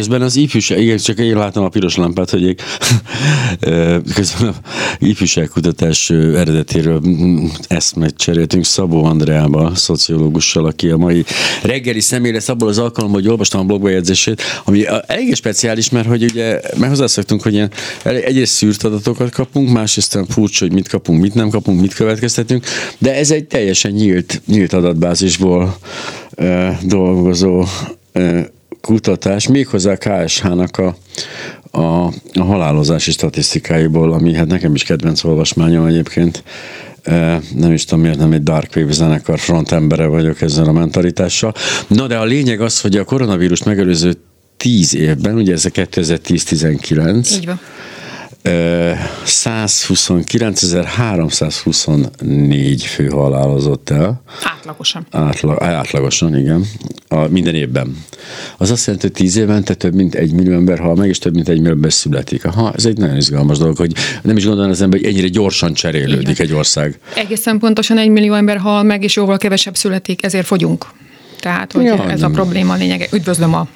Közben az ifjúság, igen, csak én látom a piros lámpát, hogy ég. közben a ifjúságkutatás eredetéről eszmet cseréltünk Szabó Andreával, szociológussal, aki a mai reggeli személy lesz abból az alkalommal, hogy olvastam a blogbejegyzését, ami elég speciális, mert hogy ugye, mert hozzászoktunk, hogy ilyen egyrészt szűrt adatokat kapunk, másrészt furcsa, hogy mit kapunk, mit nem kapunk, mit következtetünk, de ez egy teljesen nyílt, nyílt adatbázisból dolgozó kutatás, méghozzá KSH-nak a, a, a halálozási statisztikáiból, ami hát nekem is kedvenc olvasmányom egyébként. Nem is tudom miért nem egy Dark Wave zenekar frontembere vagyok ezzel a mentalitással. Na de a lényeg az, hogy a koronavírus megelőző 10 évben, ugye ez a 2010-19. Így van 129.324 fő halálozott el. Átlagosan. Átla, átlagosan, igen. A, minden évben. Az azt jelenti, hogy 10 évente több mint egy millió ember hal meg, és több mint egy millió ember születik. Aha, ez egy nagyon izgalmas dolog, hogy nem is gondolom az ember, hogy ennyire gyorsan cserélődik igen. egy ország. Egészen pontosan egy millió ember hal meg, és jóval kevesebb születik, ezért fogyunk. Tehát, hogy ja, ez nem. a probléma a lényege. Üdvözlöm a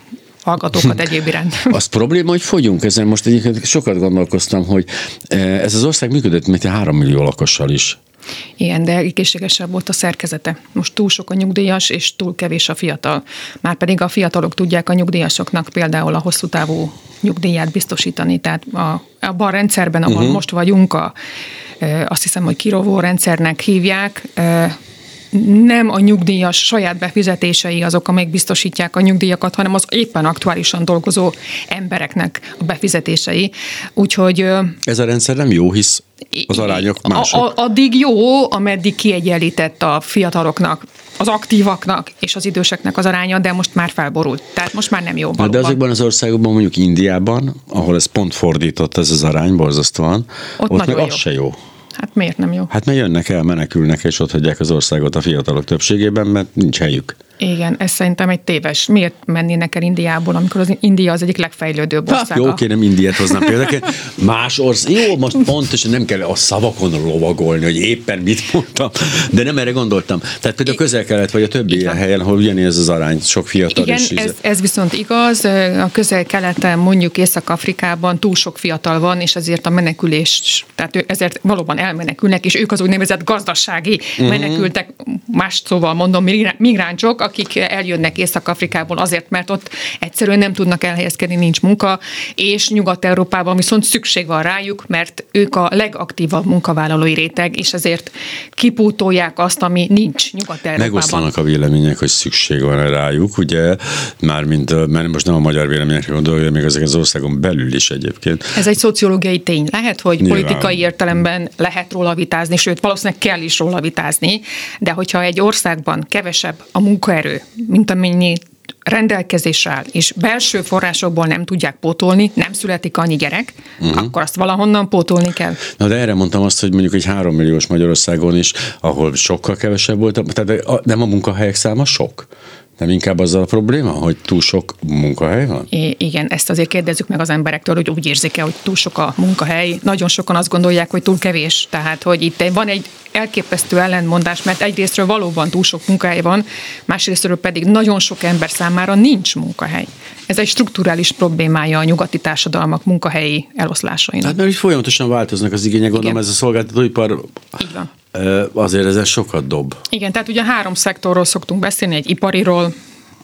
hallgatókat egyéb iránt. Az probléma, hogy fogyunk ezen. Most egyébként sokat gondolkoztam, hogy eh, ez az ország működött, mint 3 millió lakossal is. Igen, de egészségesebb volt a szerkezete. Most túl sok a nyugdíjas, és túl kevés a fiatal. Márpedig a fiatalok tudják a nyugdíjasoknak például a hosszú távú nyugdíját biztosítani. Tehát a, abban a rendszerben, ahol uh-huh. most vagyunk, a, eh, azt hiszem, hogy kirovó rendszernek hívják, eh, nem a nyugdíjas saját befizetései azok, amelyek biztosítják a nyugdíjakat, hanem az éppen aktuálisan dolgozó embereknek a befizetései. Úgyhogy... Ez a rendszer nem jó, hisz az arányok mások. A, a, addig jó, ameddig kiegyenlített a fiataloknak, az aktívaknak és az időseknek az aránya, de most már felborult. Tehát most már nem jó valóban. De azokban az országokban, mondjuk Indiában, ahol ez pont fordított ez az arány borzasztóan, ott, ott meg jó. az se jó. Hát miért nem jó? Hát mert jönnek el, menekülnek, és ott hagyják az országot a fiatalok többségében, mert nincs helyük. Igen, ez szerintem egy téves. Miért mennének el Indiából, amikor az India az egyik legfejlődőbb ország? Jó, oké, nem Indiát hoznám például. Más ország. Jó, most pontosan nem kell a szavakon lovagolni, hogy éppen mit mondtam, de nem erre gondoltam. Tehát például közel-kelet vagy a többi ilyen helyen, ahol ugyanez az arány, sok fiatal Igen, is. Ez, ez viszont igaz. A közel-keleten, mondjuk Észak-Afrikában túl sok fiatal van, és ezért a menekülés, tehát ezért valóban elmenekülnek, és ők az úgynevezett gazdasági uh-huh. menekültek, más szóval mondom, migránsok, akik eljönnek Észak-Afrikából azért, mert ott egyszerűen nem tudnak elhelyezkedni, nincs munka, és Nyugat-Európában viszont szükség van rájuk, mert ők a legaktívabb munkavállalói réteg, és ezért kipótolják azt, ami nincs Nyugat-Európában. Megoszlanak a vélemények, hogy szükség van rájuk, ugye, mármint, mert most nem a magyar véleményekre gondolja, még ezek az országon belül is egyébként. Ez egy szociológiai tény. Lehet, hogy Nyilván. politikai értelemben lehet róla vitázni, sőt, valószínűleg kell is róla vitázni, de hogyha egy országban kevesebb a munka munkaerő, mint amennyi rendelkezésre áll, és belső forrásokból nem tudják pótolni, nem születik annyi gyerek, uh-huh. akkor azt valahonnan pótolni kell. Na de erre mondtam azt, hogy mondjuk egy három milliós Magyarországon is, ahol sokkal kevesebb volt, tehát nem a munkahelyek száma sok. Nem inkább azzal a probléma, hogy túl sok munkahely van? I- igen, ezt azért kérdezzük meg az emberektől, hogy úgy érzik-e, hogy túl sok a munkahely. Nagyon sokan azt gondolják, hogy túl kevés. Tehát, hogy itt van egy elképesztő ellentmondás, mert egyrésztről valóban túl sok munkahely van, másrésztről pedig nagyon sok ember számára nincs munkahely. Ez egy strukturális problémája a nyugati társadalmak munkahelyi eloszlásainak. Hát mert így folyamatosan változnak az igények, gondolom ez a szolgáltatóipar van azért ez sokat dob. Igen, tehát ugye három szektorról szoktunk beszélni, egy ipariról,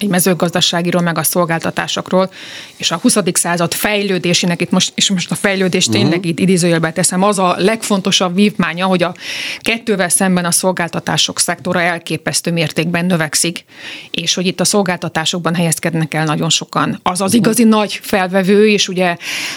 egy mezőgazdaságiról, meg a szolgáltatásokról, és a 20. század fejlődésének, itt most, és most a fejlődés uh-huh. tényleg itt idézőjelbe teszem, az a legfontosabb vívmánya, hogy a kettővel szemben a szolgáltatások szektora elképesztő mértékben növekszik, és hogy itt a szolgáltatásokban helyezkednek el nagyon sokan. Az az igazi uh-huh. nagy felvevő, és ugye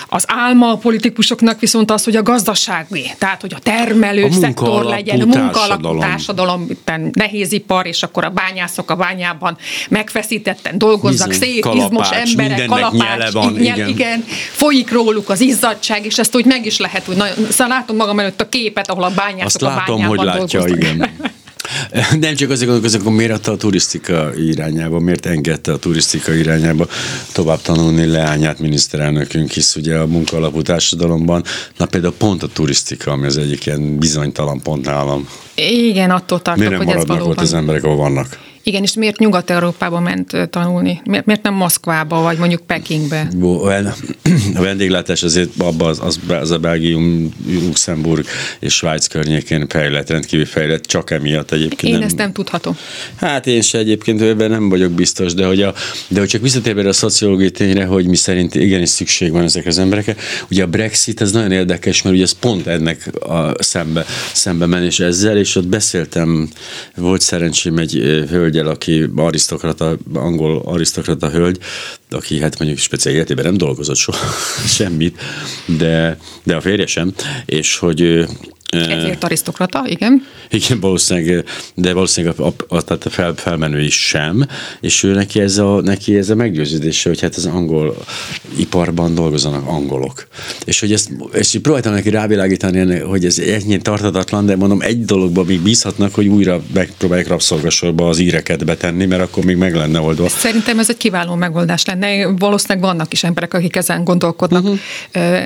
az álma a politikusoknak viszont az, hogy a gazdasági, tehát hogy a termelő a szektor legyen, a munkalapú társadalom, nehézipar, és akkor a bányászok a bányában megfeszik feszítetten dolgozzak, Bizony, szép, kalapács, izmos emberek, kalapács, van, igen. igen. igen, folyik róluk az izzadság, és ezt úgy meg is lehet, hogy nagyon, szóval látom magam előtt a képet, ahol a bányászok Azt látom, a hogy látja, dolgoznak. igen. Nem csak azért gondolkozok, akkor miért adta a turisztika irányába, miért engedte a turisztika irányába tovább tanulni leányát miniszterelnökünk, hisz ugye a munkaalapú társadalomban, na például pont a turisztika, ami az egyik ilyen bizonytalan pont nálam. Igen, attól tartok, Miért nem hogy ez maradnak valóban... ott az emberek, ahol vannak? Igen, és miért Nyugat-Európába ment tanulni? Miért, miért nem Moszkvába, vagy mondjuk Pekingbe? A vendéglátás azért abban az, az, az a Belgium, Luxemburg és Svájc környékén fejlett, rendkívül fejlett, csak emiatt egyébként. Én ezt nem tudhatom. Hát én se egyébként ebben nem vagyok biztos, de hogy, a, de hogy csak visszatérve a szociológiai tényre, hogy mi szerint igenis szükség van ezekre az emberekre. Ugye a Brexit, ez nagyon érdekes, mert ugye ez pont ennek a szembe, szembe menés ezzel, és ott beszéltem, volt szerencsém egy ö, hölgyel, aki arisztokrata, angol arisztokrata hölgy, aki hát mondjuk speciál életében nem dolgozott soha semmit, de, de a férje sem, és hogy Ezért arisztokrata, igen. igen, valószínűleg, de valószínűleg a, a, a, tehát a fel, felmenő is sem, és ő neki ez a, neki ez a meggyőződése, hogy hát az angol iparban dolgozanak angolok. És hogy ezt, és így próbáltam neki rávilágítani, hogy ez ennyien tartatatlan, de mondom, egy dologban még bízhatnak, hogy újra megpróbálják rabszolgasorba az íreket betenni, mert akkor még meg lenne oldva. Szerintem ez egy kiváló megoldás lenne. Valószínűleg vannak is emberek, akik ezen gondolkodnak. Uh-huh.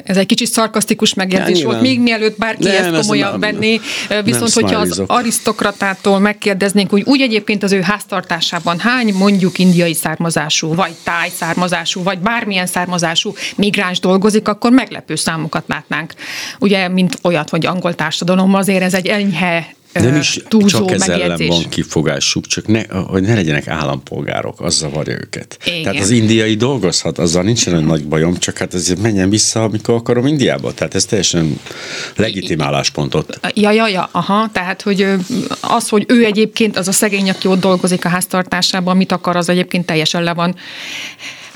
Ez egy kicsit szarkasztikus megjegyzés Ja, volt, még mielőtt bárki Nem, ezt ezt komolyan venni. Viszont, hogyha az arisztokratától megkérdeznénk, hogy úgy egyébként az ő háztartásában hány mondjuk indiai származású, vagy táj származású, vagy bármilyen származású migráns dolgozik, akkor meglepő számokat látnánk. Ugye, mint olyat, hogy angol társadalom, azért ez egy enyhe Nem ö, is túlzó csak ez ellen megjegyzés. van kifogásuk, csak ne, hogy ne legyenek állampolgárok, az zavarja őket. Igen. Tehát az indiai dolgozhat, azzal nincsen olyan nagy bajom, csak hát azért menjen vissza, amikor akarom Indiába. Tehát ez teljesen legitim álláspontot. Ja, ja, ja, aha, tehát, hogy az, hogy ő egyébként, az a szegény, aki ott dolgozik a háztartásában, mit akar, az egyébként teljesen le van.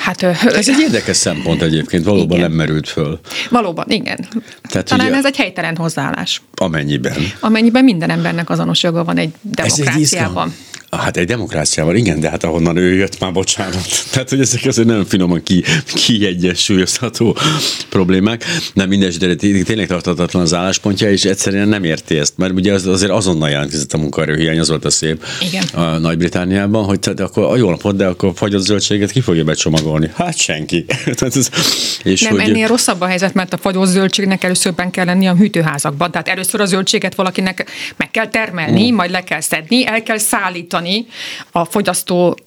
Hát ö, Ez egy érdekes szempont egyébként, valóban Igen. nem merült föl. valóban, igen. Tehát Talán ugye- ez egy helytelen hozzáállás, Amennyiben. amennyiben minden embernek azonos joga van egy Ez egy demokráciában. izgalom. Hát egy demokráciában, igen, de hát ahonnan ő jött, már bocsánat. Tehát, hogy ezek azért nem finoman ki, kiegyensúlyozható problémák. Nem mindegy, de té- tényleg tartatatlan az álláspontja, és egyszerűen nem érti ezt, mert ugye az, azért azonnal jelentkezett a munkaerőhiány, az volt a szép Igen. a Nagy-Britániában, hogy tehát akkor a jó napot, de akkor fagyott zöldséget ki fogja becsomagolni? Hát senki. Tehát ez, és Nem, hogy, ennél rosszabb a helyzet, mert a fagyott zöldségnek először benne kell lenni a hűtőházakban. Tehát először a zöldséget valakinek meg kell termelni, Hmm. majd le kell szedni, el kell szállítani a fogyasztó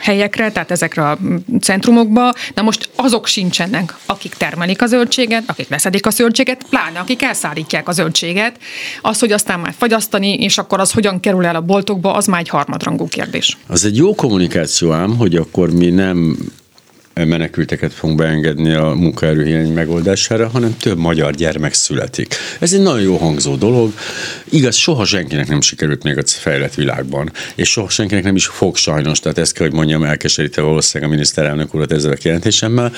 helyekre, tehát ezekre a centrumokba. Na most azok sincsenek, akik termelik a zöldséget, akik leszedik a zöldséget, pláne akik elszállítják a zöldséget. Az, hogy aztán már fagyasztani, és akkor az hogyan kerül el a boltokba, az már egy harmadrangú kérdés. Az egy jó kommunikáció ám, hogy akkor mi nem menekülteket fogunk beengedni a munkaerőhiány megoldására, hanem több magyar gyermek születik. Ez egy nagyon jó hangzó dolog. Igaz, soha senkinek nem sikerült még a fejlett világban, és soha senkinek nem is fog sajnos, tehát ezt kell, hogy mondjam, elkeserítve valószínűleg a miniszterelnök urat ezzel a kijelentésemmel,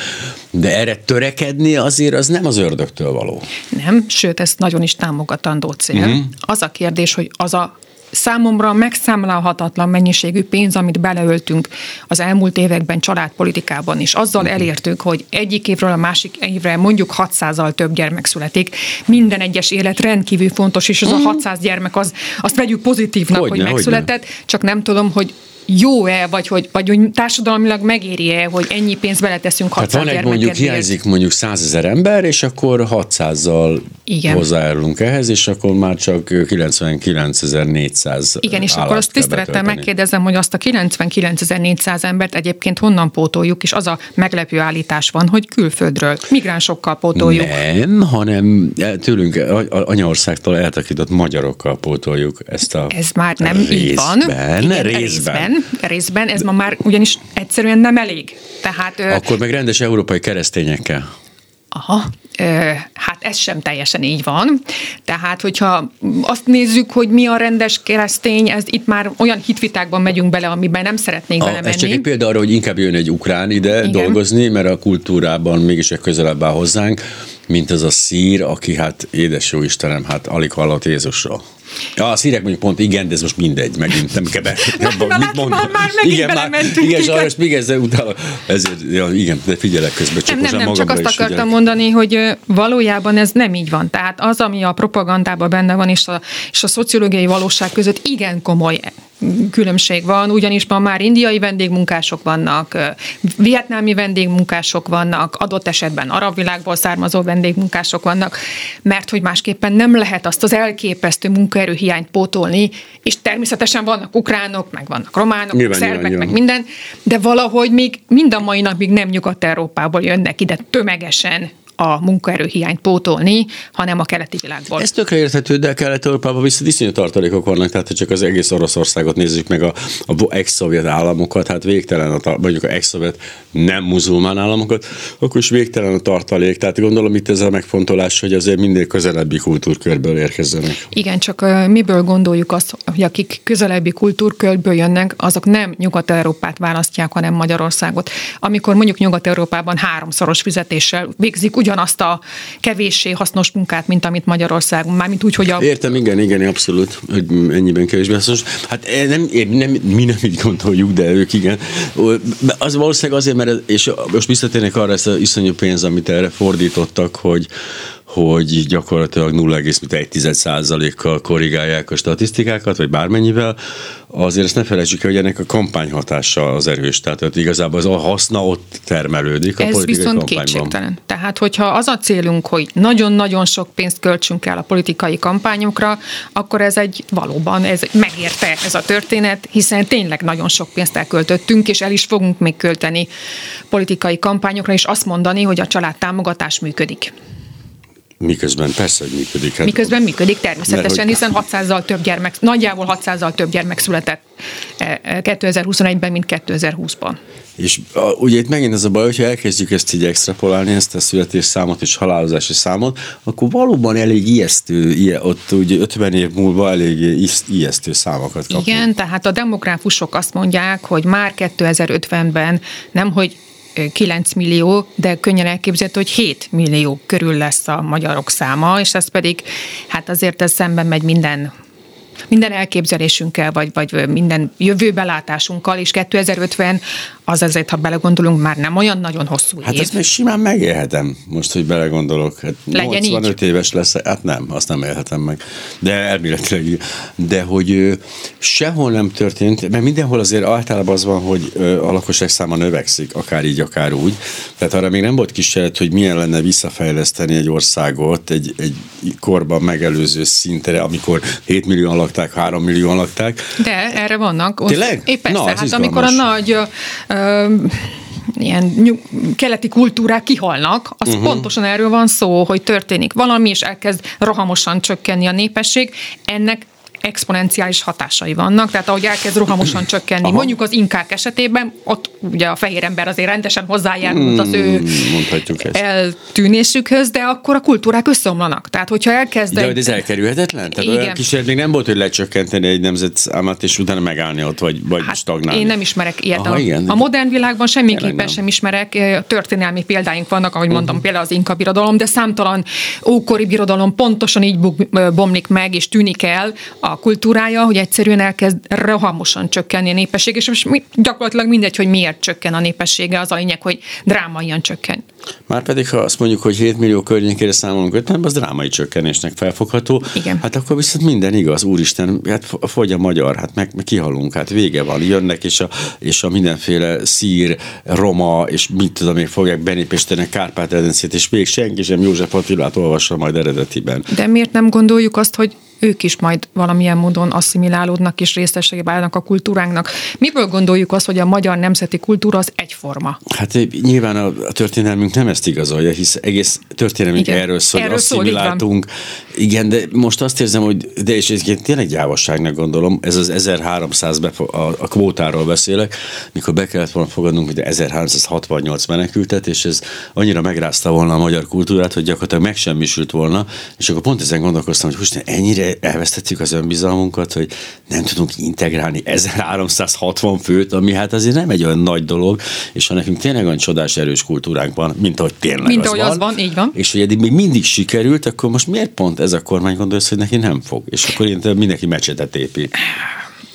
de erre törekedni azért az nem az ördögtől való. Nem, sőt, ez nagyon is támogatandó cél. Mhm. Uh-huh. Az a kérdés, hogy az a számomra megszámlálhatatlan mennyiségű pénz, amit beleöltünk az elmúlt években családpolitikában is. Azzal Mhm. elértük, hogy egyik évről a másik évre mondjuk 600-al több gyermek születik. Minden egyes élet rendkívül fontos, és az a 600 gyermek, az, azt vegyük pozitívnak, Mhm. Hogyne, hogy hogyne. megszületett, csak nem tudom, hogy jó-e, vagy hogy, vagy hogy társadalmilag megéri-e, hogy ennyi pénzt beleteszünk 600 Tehát van egy mondjuk, hiányzik mondjuk 100 ezer ember, és akkor 600-zal Igen. hozzájárulunk ehhez, és akkor már csak 99.400 Igen, és akkor azt tisztelettel megkérdezem, hogy azt a 99.400 embert egyébként honnan pótoljuk, és az a meglepő állítás van, hogy külföldről, migránsokkal pótoljuk. Nem, hanem tőlünk a- a- anyaországtól eltakított magyarokkal pótoljuk ezt a Ez már nem így van. részben, Igen, részben. részben. Részben, ez ma már ugyanis egyszerűen nem elég. Tehát, Akkor meg rendes európai keresztényekkel. aha, hát ez sem teljesen így van. Tehát, hogyha azt nézzük, hogy mi a rendes keresztény, ez itt már olyan hitvitákban megyünk bele, amiben nem szeretnék A, belemenni. ez csak egy példa arra, hogy inkább jön egy ukrán ide Igen. Igen. dolgozni, mert a kultúrában mégis egy közelebb áll hozzánk, mint az a szír, aki hát édes jó Istenem, hát alig hallott Jézusról. Ja, a szírek mondjuk pont igen, de ez most mindegy, megint nem kell be. Abban, Na, mit mondom? Már, már megint igen, belementünk. Igen, sajnos még ezzel utána, ezért, ja, igen, de figyelek közben, csak nem, nem, nem, csak azt akartam figyelek. mondani, hogy valójában ez nem így van. Tehát az, ami a propagandában benne van, és a, és a szociológiai valóság között igen komoly különbség van, ugyanis ma már indiai vendégmunkások vannak, vietnámi vendégmunkások vannak, adott esetben arab világból származó vendégmunkások vannak, mert hogy másképpen nem lehet azt az elképesztő munkaerőhiányt pótolni, és természetesen vannak ukránok, meg vannak románok, nyilván, szerbek, nyilván, meg minden, de valahogy még mind a mai napig nem Nyugat-Európából jönnek ide tömegesen a munkaerőhiányt pótolni, hanem a keleti világból. Ez tökre érthető, de Kelet-Európában viszont iszonyú tartalékok vannak, tehát ha csak az egész Oroszországot nézzük meg a, a ex-szovjet államokat, hát végtelen a, mondjuk a ex-szovjet nem muzulmán államokat, akkor is végtelen a tartalék. Tehát gondolom itt ez a megfontolás, hogy azért minél közelebbi kultúrkörből érkezzenek. Igen, csak miből gondoljuk azt, hogy akik közelebbi kultúrkörből jönnek, azok nem Nyugat-Európát választják, hanem Magyarországot. Amikor mondjuk Nyugat-Európában háromszoros fizetéssel végzik ugyanazt a kevéssé hasznos munkát, mint amit Magyarországon, mármint úgy, hogy a... Értem, igen, igen, abszolút, hogy ennyiben kevésbé hasznos. Hát eh, nem, nem, mi nem így gondoljuk, de ők igen. Az valószínűleg azért, mert, és most visszatérnek arra ezt az iszonyú pénz, amit erre fordítottak, hogy, hogy gyakorlatilag 0,1%-kal korrigálják a statisztikákat, vagy bármennyivel, azért ezt ne felejtsük el, hogy ennek a kampányhatása az erős. Tehát igazából az a haszna ott termelődik a Ez politikai viszont kampányban. kétségtelen. Tehát, hogyha az a célunk, hogy nagyon-nagyon sok pénzt költsünk el a politikai kampányokra, akkor ez egy valóban ez megérte ez a történet, hiszen tényleg nagyon sok pénzt elköltöttünk, és el is fogunk még költeni politikai kampányokra, és azt mondani, hogy a családtámogatás működik. Miközben persze, hogy működik. Hát, Miközben működik természetesen, hiszen 600-zal több gyermek, nagyjából 600-zal több gyermek született 2021-ben, e, mint 2020-ban. És a, ugye itt megint ez a baj, hogyha elkezdjük ezt így extrapolálni, ezt a születésszámot és halálozási számot, akkor valóban elég ijesztő, ilyen, ott ugye 50 év múlva elég ijesztő számokat kapunk. Igen, tehát a demográfusok azt mondják, hogy már 2050-ben nem, hogy 9 millió, de könnyen elképzelhető, hogy 7 millió körül lesz a magyarok száma, és ez pedig, hát azért ez szemben megy minden minden elképzelésünkkel, vagy, vagy minden jövőbelátásunkkal, és 2050 az azért, ha belegondolunk, már nem olyan nagyon hosszú hát év. Hát ezt még simán megélhetem, most, hogy belegondolok. Hát Legyen 85 így. éves lesz, hát nem, azt nem élhetem meg. De elméletileg, de hogy sehol nem történt, mert mindenhol azért általában az van, hogy a lakosság száma növekszik, akár így, akár úgy. Tehát arra még nem volt kísérlet, hogy milyen lenne visszafejleszteni egy országot egy, egy korban megelőző szintre, amikor 7 millióan lakták, 3 millióan lakták. De erre vannak. Tényleg? Épp persze, Na, hát amikor a nagy ilyen nyug, keleti kultúrák kihalnak, az uh-huh. pontosan erről van szó, hogy történik valami, és elkezd rohamosan csökkenni a népesség. Ennek exponenciális hatásai vannak, tehát ahogy elkezd rohamosan csökkenni. Aha. Mondjuk az inkák esetében, ott ugye a fehér ember azért rendesen hozzájárult az ő hmm, eltűnésükhöz, de akkor a kultúrák összeomlanak. Tehát, hogyha elkezd... De ez elkerülhetetlen? Tehát Igen. olyan kísérlet még nem volt, hogy lecsökkenteni egy nemzetszámát, és utána megállni ott, vagy, vagy hát stagnálni. Én nem ismerek ilyet. Aha, igen. A modern világban semmiképpen sem ismerek. Történelmi példáink vannak, ahogy mondtam, uh-huh. például az inka birodalom, de számtalan ókori birodalom pontosan így bomlik meg, és tűnik el a a kultúrája, hogy egyszerűen elkezd rohamosan csökkenni a népesség, és most gyakorlatilag mindegy, hogy miért csökken a népessége, az a lényeg, hogy drámaian csökken. Márpedig, ha azt mondjuk, hogy 7 millió környékére számolunk 50, az drámai csökkenésnek felfogható. Igen. Hát akkor viszont minden igaz, úristen, hát fogy a magyar, hát meg, meg kihalunk, hát vége van, jönnek, és a, és a mindenféle szír, roma, és mit tudom, még fogják benépesíteni Kárpát-edencét, és még senki sem József Attilát olvassa majd eredetiben. De miért nem gondoljuk azt, hogy ők is majd valamilyen módon asszimilálódnak és részesei válnak a kultúránknak. Miből gondoljuk azt, hogy a magyar nemzeti kultúra az egyforma? Hát nyilván a, a történelmünk nem ezt igazolja, hisz egész történelmünk Igen. erről szól, erről asszimiláltunk. Szól, Igen, de most azt érzem, hogy de és egyébként tényleg gyávasságnak gondolom, ez az 1300 befo- a, a kvótáról beszélek, mikor be kellett volna fogadnunk, hogy 1368 menekültet, és ez annyira megrázta volna a magyar kultúrát, hogy gyakorlatilag megsemmisült volna, és akkor pont ezen gondolkoztam, hogy most ennyire elvesztettük az önbizalmunkat, hogy nem tudunk integrálni 1360 főt, ami hát azért nem egy olyan nagy dolog, és ha nekünk tényleg olyan csodás erős kultúránk van, mint ahogy tényleg Mint az ahogy van, az van, így van. és hogy eddig még mindig sikerült, akkor most miért pont ez a kormány gondolsz, hogy neki nem fog? És akkor én mindenki mecsetet épít.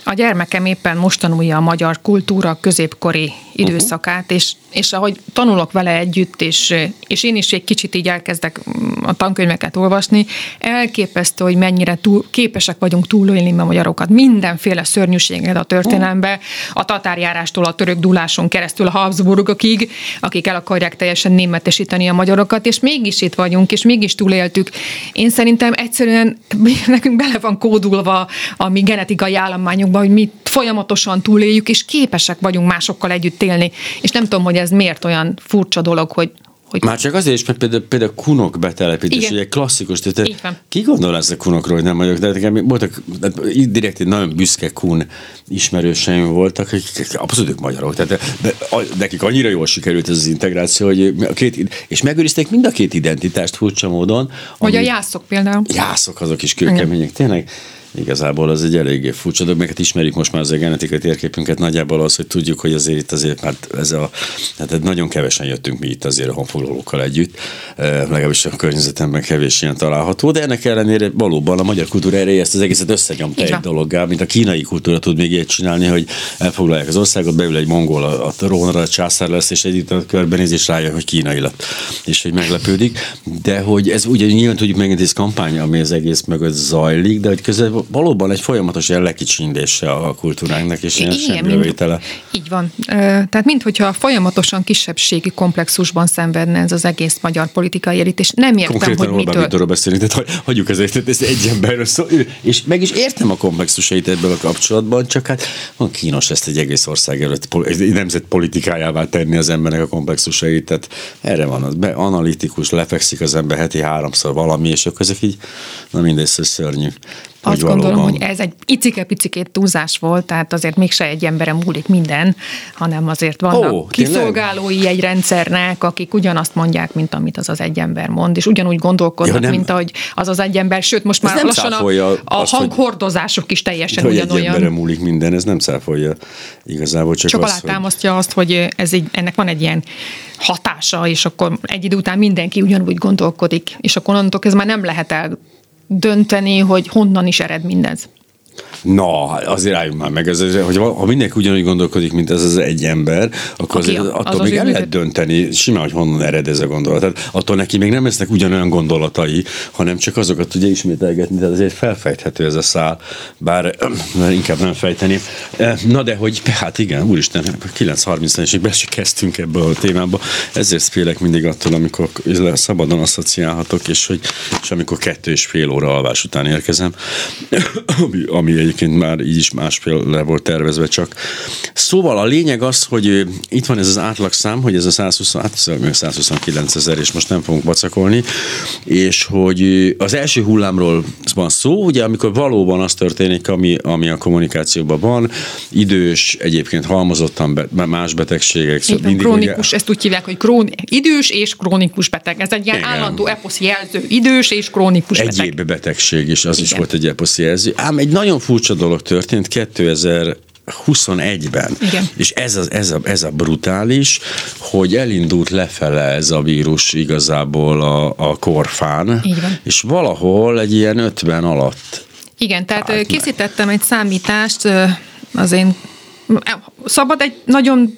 A gyermekem éppen most tanulja a magyar kultúra középkori időszakát, uh-huh. és, és ahogy tanulok vele együtt, és, és én is egy kicsit így elkezdek a tankönyveket olvasni, elképesztő, hogy mennyire túl, képesek vagyunk túlélni a magyarokat. Mindenféle szörnyűséget a történelembe, a tatárjárástól a török duláson keresztül a Habsburgokig, akik el akarják teljesen németesíteni a magyarokat, és mégis itt vagyunk, és mégis túléltük. Én szerintem egyszerűen nekünk bele van kódulva a mi genetikai állományunkba, hogy mi folyamatosan túléljük, és képesek vagyunk másokkal együtt élni. És nem tudom, hogy ez miért olyan furcsa dolog, hogy, hogy Már csak azért is, mert például, például kunok betelepítés, Igen. ugye klasszikus, tehát Így van. ki gondol ezt a kunokról, hogy nem vagyok, de nekem voltak, így direkt egy nagyon büszke kun ismerőseim voltak, akik abszolút ők magyarok, tehát de, a, nekik annyira jól sikerült ez az integráció, hogy a két, és megőrizték mind a két identitást furcsa módon. vagy a ami- jászok például. jászok azok is kőkemények, tényleg. Igazából az egy eléggé furcsa dolog, mert hát ismerjük most már az a genetikai térképünket. Nagyjából az, hogy tudjuk, hogy azért itt azért már ez a, tehát nagyon kevesen jöttünk mi itt azért a honfoglalókkal együtt, legalábbis a környezetemben kevés ilyen található, de ennek ellenére valóban a magyar kultúra erejé ezt az egészet összenyomta egy dologgá, mint a kínai kultúra tud még ilyet csinálni, hogy elfoglalják az országot, beül egy mongol a, a trónra, a császár lesz, és együtt a körbenéz, és rájön, hogy kínai lett, és hogy meglepődik. De hogy ez ugye nyilván tudjuk megint ez kampány, ami az egész mögött zajlik, de hogy közben valóban egy folyamatos ilyen lekicsindése a kultúránknak, és ilyen Igen, mint-. Így van. Tehát minthogyha folyamatosan kisebbségi komplexusban szenvedne ez az egész magyar politikai elit, és nem értem, Konkrétan hogy Orbán mitől. Beszélünk, tehát hagy- hagyjuk ezért, tehát ez egy emberről szól, ő- és meg is értem a komplexusait ebből a kapcsolatban, csak hát van kínos ezt egy egész ország előtt, egy nemzet politikájává tenni az embernek a komplexusait, tehát erre van az, be, analitikus, lefekszik az ember heti háromszor valami, és akkor ezek így, na mindegy, ez szörnyű. Azt hogy gondolom, hogy ez egy icike-picikét túlzás volt, tehát azért mégse egy emberem múlik minden, hanem azért vannak oh, tényleg? kiszolgálói egy rendszernek, akik ugyanazt mondják, mint amit az az egy ember mond, és ugyanúgy gondolkodnak, Ja, nem- mint ahogy az az egy ember, sőt, most már nem lassan a, a azt, hogy- hanghordozások is teljesen hogy egy ugyanolyan. emberre múlik minden, ez nem cáfolja igazából, csak, Csak az, hogy... alátámasztja azt, hogy ez egy, ennek van egy ilyen hatása, és akkor egy idő után mindenki ugyanúgy gondolkodik, és akkor onnantól ez már nem lehet el dönteni, hogy honnan is ered mindez. Na, azért álljunk már meg, ez, hogy ha mindenki ugyanúgy gondolkodik, mint ez az egy ember, akkor Aki az attól az még ő el lehet dönteni simán, hogy honnan ered ez a gondolat. Tehát attól neki még nem lesznek ugyanolyan gondolatai, hanem csak azokat tudja ismételgetni, tehát azért felfejthető ez a szál, bár mert inkább nem fejteni. Na de hogy, hát igen, úristen, 9.30 és még be se kezdtünk ebbe a témába, ezért félek mindig attól, amikor szabadon asszociálhatok, és, hogy, és amikor kettő és fél óra alvás után érkezem, ami, ami egyébként már így is másfél le volt tervezve csak. Szóval a lényeg az, hogy itt van ez az átlagszám, hogy ez a 120, hát szóval még 129 ezer, és most nem fogunk vacakolni, és hogy az első hullámról van szó, ugye amikor valóban az történik, ami, ami a kommunikációban van, idős, egyébként halmozottan be, más betegségek, van, mindig krónikus, ezt úgy hívják, hogy krón, idős és krónikus beteg. Ez egy ilyen Igen. állandó eposzi jelző, idős és krónikus beteg. Egyéb betegség is, az is Igen. volt egy eposzi jelző. Ám egy nagyon furcsa dolog történt 2021-ben. Igen. És ez a, ez, a, ez a brutális, hogy elindult lefele ez a vírus igazából a, a korfán, és valahol egy ilyen 50 alatt. Igen, tehát Hát hát meg. készítettem egy számítást, az én szabad egy nagyon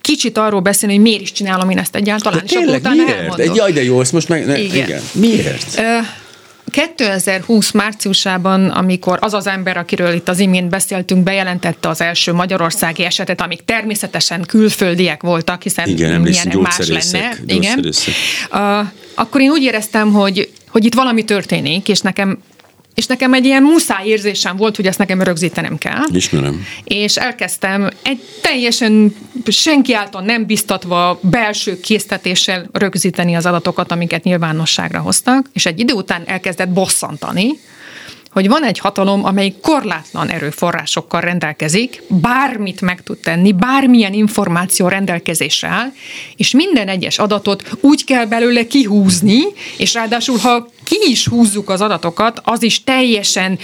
kicsit arról beszélni, hogy miért is csinálom én ezt egyáltalán, és akkor Tényleg, miért? elmondom. Jaj, de jó, ezt most meg... Ne, igen. Igen. igen. Miért? Ö, 2020 márciusában, amikor az az ember, akiről itt az imént beszéltünk, bejelentette az első magyarországi esetet, amik természetesen külföldiek voltak, hiszen Igen, milyen más lenne. Igen. Uh, akkor én úgy éreztem, hogy, hogy itt valami történik, és nekem és nekem egy ilyen muszáj érzésem volt, hogy ezt nekem rögzítenem kell. Ismerem. És elkezdtem egy teljesen senki által nem biztatva belső késztetéssel rögzíteni az adatokat, amiket nyilvánosságra hoztak, és egy idő után elkezdett bosszantani, hogy van egy hatalom, amely korlátlan erőforrásokkal rendelkezik, bármit meg tud tenni, bármilyen információ rendelkezésre áll, és minden egyes adatot úgy kell belőle kihúzni, és ráadásul, ha ki is húzzuk az adatokat, az is teljesen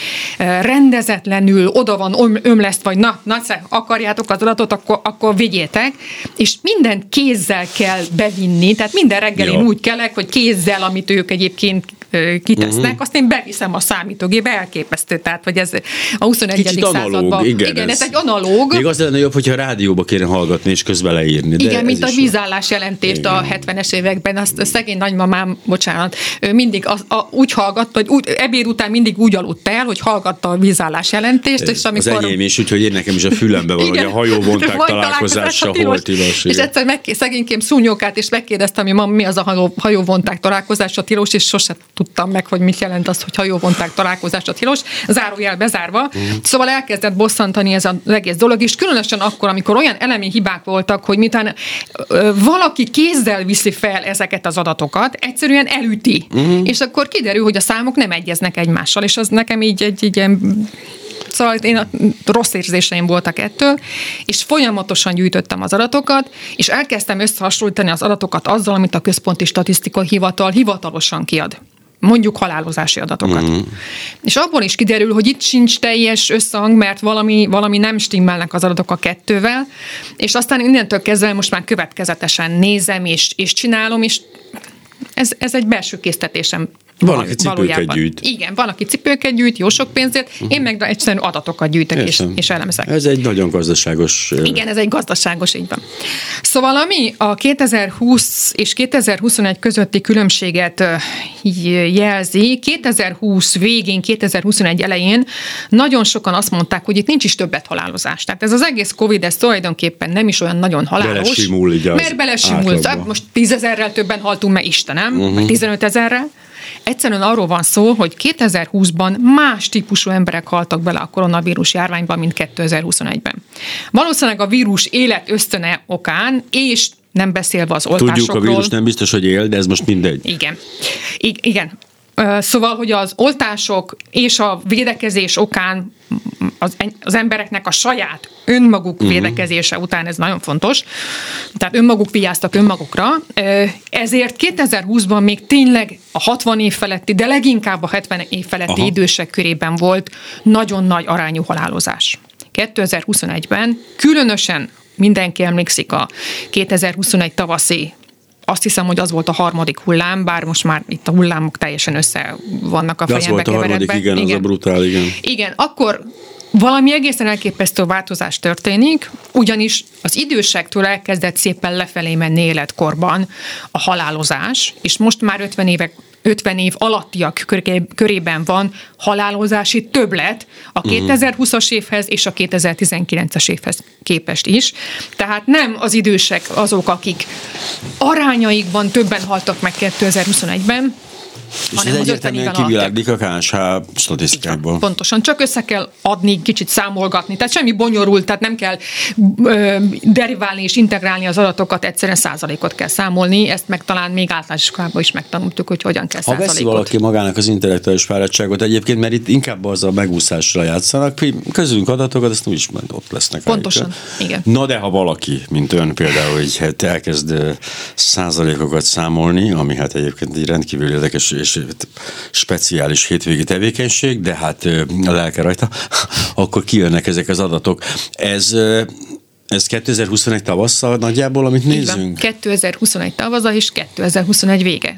rendezetlenül oda van ömleszt, vagy na, na, akarjátok az adatot, akkor, akkor vigyétek, és minden kézzel kell bevinni, tehát minden reggel Jó. én úgy kelek, hogy kézzel, amit ők egyébként kitesznek, uh-huh. azt én beviszem a számítógébe, elképesztő. Tehát, hogy ez a 21. Kicsit században. Analóg, igen, igen ez, ez egy analóg. Még az lenne jobb, hogyha rádióba kéne hallgatni és közben leírni. De igen, mint a vízállás jelentést igen. a 70-es években, azt a szegény nagymamám, bocsánat, ő mindig az, a, úgy hallgatta, hogy úgy, ebéd után mindig úgy aludt el, hogy hallgatta a vízállás jelentést, és amikor... Az enyém is, úgyhogy én nekem is a fülembe van, igen, hogy a hajóvonták találkozása hol tilos. És egyszer meg, szegénykém szúnyókát, és megkérdeztem, hogy mi az a hajó, hajóvonták találkozása tilos, és sose tudtam meg, hogy mit jelent az, hogy hajóvonták találkozása tilos, zárójel bezárva. Mm. Szóval elkezdett bosszantani ez az egész dolog, és különösen akkor, amikor olyan elemi hibák voltak, hogy mitán valaki kézzel viszi fel ezeket az adatokat, egyszerűen elüti. Mm. És akkor kiderül, hogy a számok nem egyeznek egymással, és az nekem így egy, egy ilyen Szóval én a rossz érzéseim voltak ettől, és folyamatosan gyűjtöttem az adatokat, és elkezdtem összehasonlítani az adatokat azzal, amit a Központi Statisztikai Hivatal hivatalosan kiad mondjuk halálozási adatokat. Mm. És abból is kiderül, hogy itt sincs teljes összhang, mert valami, valami nem stimmelnek az adatok a kettővel, és aztán innentől kezdve most már következetesen nézem és, és csinálom, és ez, ez egy belső késztetésem van, aki cipőket gyűjt. Igen, van, aki cipőket gyűjt, jó sok pénzért, uh-huh. én meg egyszerűen adatokat gyűjtek és, és elemzek. Ez egy nagyon gazdaságos... Igen, ez egy gazdaságos, így van. Szóval ami a 2020 és 2021 közötti különbséget jelzi, 2020 végén, 2021 elején nagyon sokan azt mondták, hogy itt nincs is többet halálozás. Tehát ez az egész Covid, ez tulajdonképpen nem is olyan nagyon halálos. Belesimul így Mert belesimul. Most tízezerrel többen haltunk meg Istenem, uh-huh. vagy 15 ezerrel. Egyszerűen arról van szó, hogy 2020-ban más típusú emberek haltak bele a koronavírus járványban, mint 2021-ben. Valószínűleg a vírus élet ösztöne okán, és nem beszélve az oltásokról. Tudjuk, a vírus nem biztos, hogy él, de ez most mindegy. Igen. I- igen. Szóval, hogy az oltások és a védekezés okán az, az embereknek a saját önmaguk uh-huh. védekezése után ez nagyon fontos, tehát önmaguk vigyáztak önmagukra, ezért 2020-ban még tényleg a 60 év feletti, de leginkább a 70 év feletti Aha. idősek körében volt nagyon nagy arányú halálozás. 2021-ben különösen mindenki emlékszik a 2021 tavaszi azt hiszem, hogy az volt a harmadik hullám, bár most már itt a hullámok teljesen össze vannak a De fejembe az volt a harmadik, igen, igen, az a brutál, igen. Igen, akkor valami egészen elképesztő változás történik, ugyanis az idősektől elkezdett szépen lefelé menni életkorban a halálozás, és most már 50 évek 50 év alattiak körében van halálozási többlet a 2020-as mhm. évhez és a 2019-es évhez képest is. Tehát nem az idősek azok, akik arányaikban többen haltak meg 2021-ben, és hanem ez egyértelműen kiviláglik a KSH statisztikákból. Pontosan, csak össze kell adni, kicsit számolgatni. Tehát semmi bonyolult, tehát nem kell ö, deriválni és integrálni az adatokat, egyszerűen százalékot kell számolni. Ezt meg talán még általános iskolában is megtanultuk, hogy hogyan kell százalékot. Ha veszi valaki magának az intellektuális fáradtságot egyébként, mert itt inkább az a megúszásra játszanak, közülünk adatokat, ezt nem is ott lesznek. Pontosan, állítja. igen. Na de ha valaki, mint ön például, hogy hát elkezd százalékokat számolni, ami hát egyébként egy rendkívül érdekes és speciális hétvégi tevékenység, de hát a lelke rajta, akkor kijönnek ezek az adatok. Ez ez 2021 tavasszal nagyjából, amit nézünk? 2021 tavasszal és 2021 vége.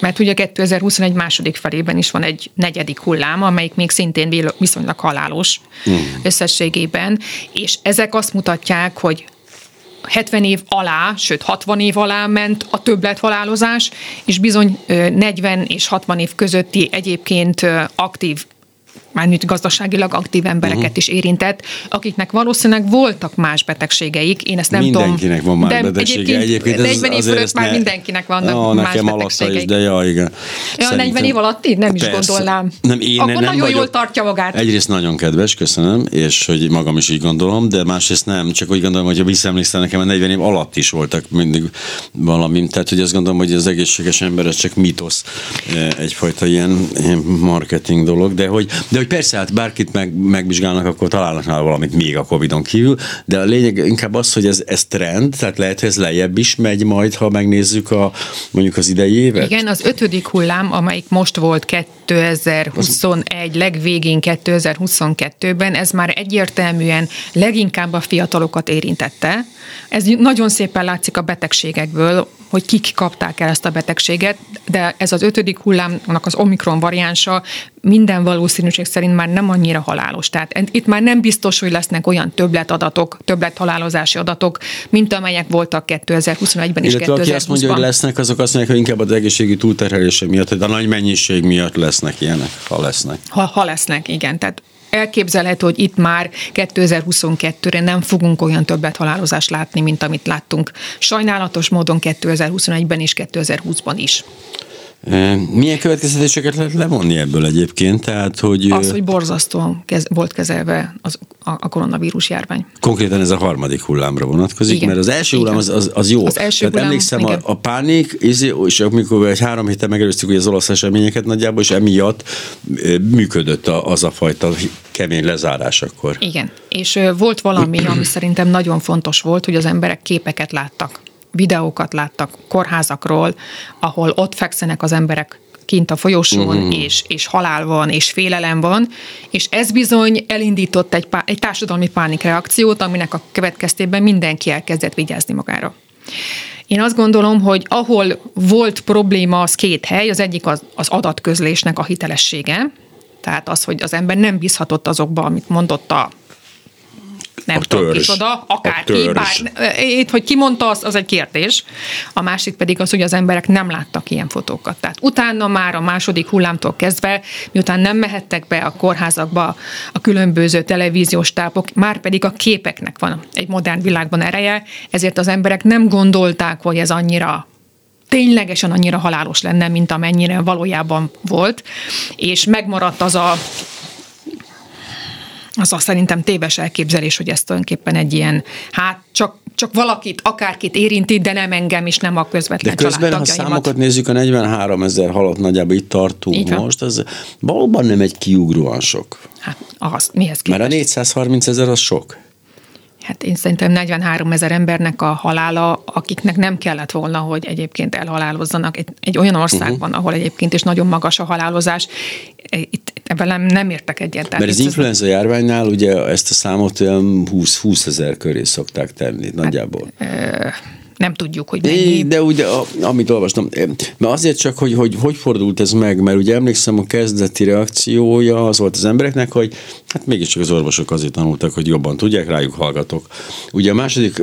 Mert ugye 2021 második felében is van egy negyedik hullám, amelyik még szintén viszonylag halálos hmm. összességében, és ezek azt mutatják, hogy 70 év alá, sőt 60 év alá ment a többlethalálozás, és bizony 40 és 60 év közötti egyébként aktív mármint gazdaságilag aktív embereket uh-huh. is érintett, akiknek valószínűleg voltak más betegségeik. Én ezt nem mindenkinek tudom. van más de betegsége. Egyébként, egyébként 40 év fölött már ne... mindenkinek vannak oh, más nekem betegségeik. Is, de ja, igen. Ja, Szerintem... 40 év alatt én nem is Persze. gondolnám. Nem, én Akkor nem nagyon vagyok. jól tartja magát. Egyrészt nagyon kedves, köszönöm, és hogy magam is így gondolom, de másrészt nem, csak úgy gondolom, hogy ha visszaemlékszel nekem, a 40 év alatt is voltak mindig valami. Tehát, hogy azt gondolom, hogy az egészséges ember ez csak mitosz, egyfajta ilyen marketing dolog, de hogy De hogy persze, hát bárkit meg, megvizsgálnak, akkor találnak nála valamit még a Covid-on kívül, de a lényeg inkább az, hogy ez, ez trend, tehát lehet, hogy ez lejjebb is megy majd, ha megnézzük a, mondjuk az idei évet. Igen, az ötödik hullám, amelyik most volt 2021 legvégén 2022-ben, ez már egyértelműen leginkább a fiatalokat érintette. Ez nagyon szépen látszik a betegségekből, hogy kik kapták el ezt a betegséget, de ez az ötödik hullámnak az omikron variánsa minden valószínűség szerint már nem annyira halálos. Tehát itt már nem biztos, hogy lesznek olyan többletadatok, többlethalálozási adatok, mint amelyek voltak 2021-ben és Illetve 2020-ban. aki azt mondja, hogy lesznek, azok azt mondják, hogy inkább az egészségi túlterhelése miatt, hogy a nagy mennyiség miatt lesznek ilyenek, ha lesznek. Ha, ha lesznek, igen. Tehát elképzelhető, hogy itt már 2022-re nem fogunk olyan többet halálozást látni, mint amit láttunk sajnálatos módon 2021-ben és 2020-ban is. Milyen következtetéseket lehet levonni ebből egyébként? Tehát, hogy... Az, hogy borzasztóan kez, volt kezelve az, a, a koronavírus járvány. Konkrétan ez a harmadik hullámra vonatkozik, igen. mert az első hullám az, az, az jó. Az első Tehát hullám, emlékszem, igen. a, a pánik, és amikor egy három héttel megelőztük az olasz eseményeket nagyjából, és emiatt működött az a fajta kemény lezárás akkor. Igen, és volt valami, ami szerintem nagyon fontos volt, hogy az emberek képeket láttak videókat láttak kórházakról, ahol ott fekszenek az emberek kint a folyosón, uh-huh. és, és halál van, és félelem van, és ez bizony elindított egy, pá- egy társadalmi pánikreakciót, aminek a következtében mindenki elkezdett vigyázni magára. Én azt gondolom, hogy ahol volt probléma, az két hely, az egyik az, az adatközlésnek a hitelessége, tehát az, hogy az ember nem bízhatott azokba, amit mondott a nem a tudom kicsoda, akárki, bár, itt, hogy ki mondta, az, az egy kérdés. A másik pedig az, hogy az emberek nem láttak ilyen fotókat. Tehát utána már a második hullámtól kezdve, miután nem mehettek be a kórházakba a különböző televíziós tápok, már pedig a képeknek van egy modern világban ereje, ezért az emberek nem gondolták, hogy ez annyira ténylegesen annyira halálos lenne, mint amennyire valójában volt, és megmaradt az a az a szerintem téves elképzelés, hogy ez tulajdonképpen egy ilyen, hát csak, csak valakit, akárkit érinti, de nem engem is, nem a közvetlen De közben, ha számokat nézzük, a 43 ezer halott nagyjából itt tartunk Így most, az valóban nem egy kiugróan sok. Hát az, mihez képest? Mert a 430 ezer az sok. Hát én szerintem 43 ezer embernek a halála, akiknek nem kellett volna, hogy egyébként elhalálozzanak egy, egy olyan országban, uh-huh. ahol egyébként is nagyon magas a halálozás. Itt ebben nem, értek egyet. Mert az influenza járványnál ugye ezt a számot olyan 20, 20 ezer köré szokták tenni nagyjából. Hát, nem tudjuk, hogy mennyi. De ugye, amit olvastam, mert azért csak, hogy, hogy hogy fordult ez meg, mert ugye emlékszem, a kezdeti reakciója az volt az embereknek, hogy hát mégiscsak az orvosok azért tanultak, hogy jobban tudják, rájuk hallgatok. Ugye a második,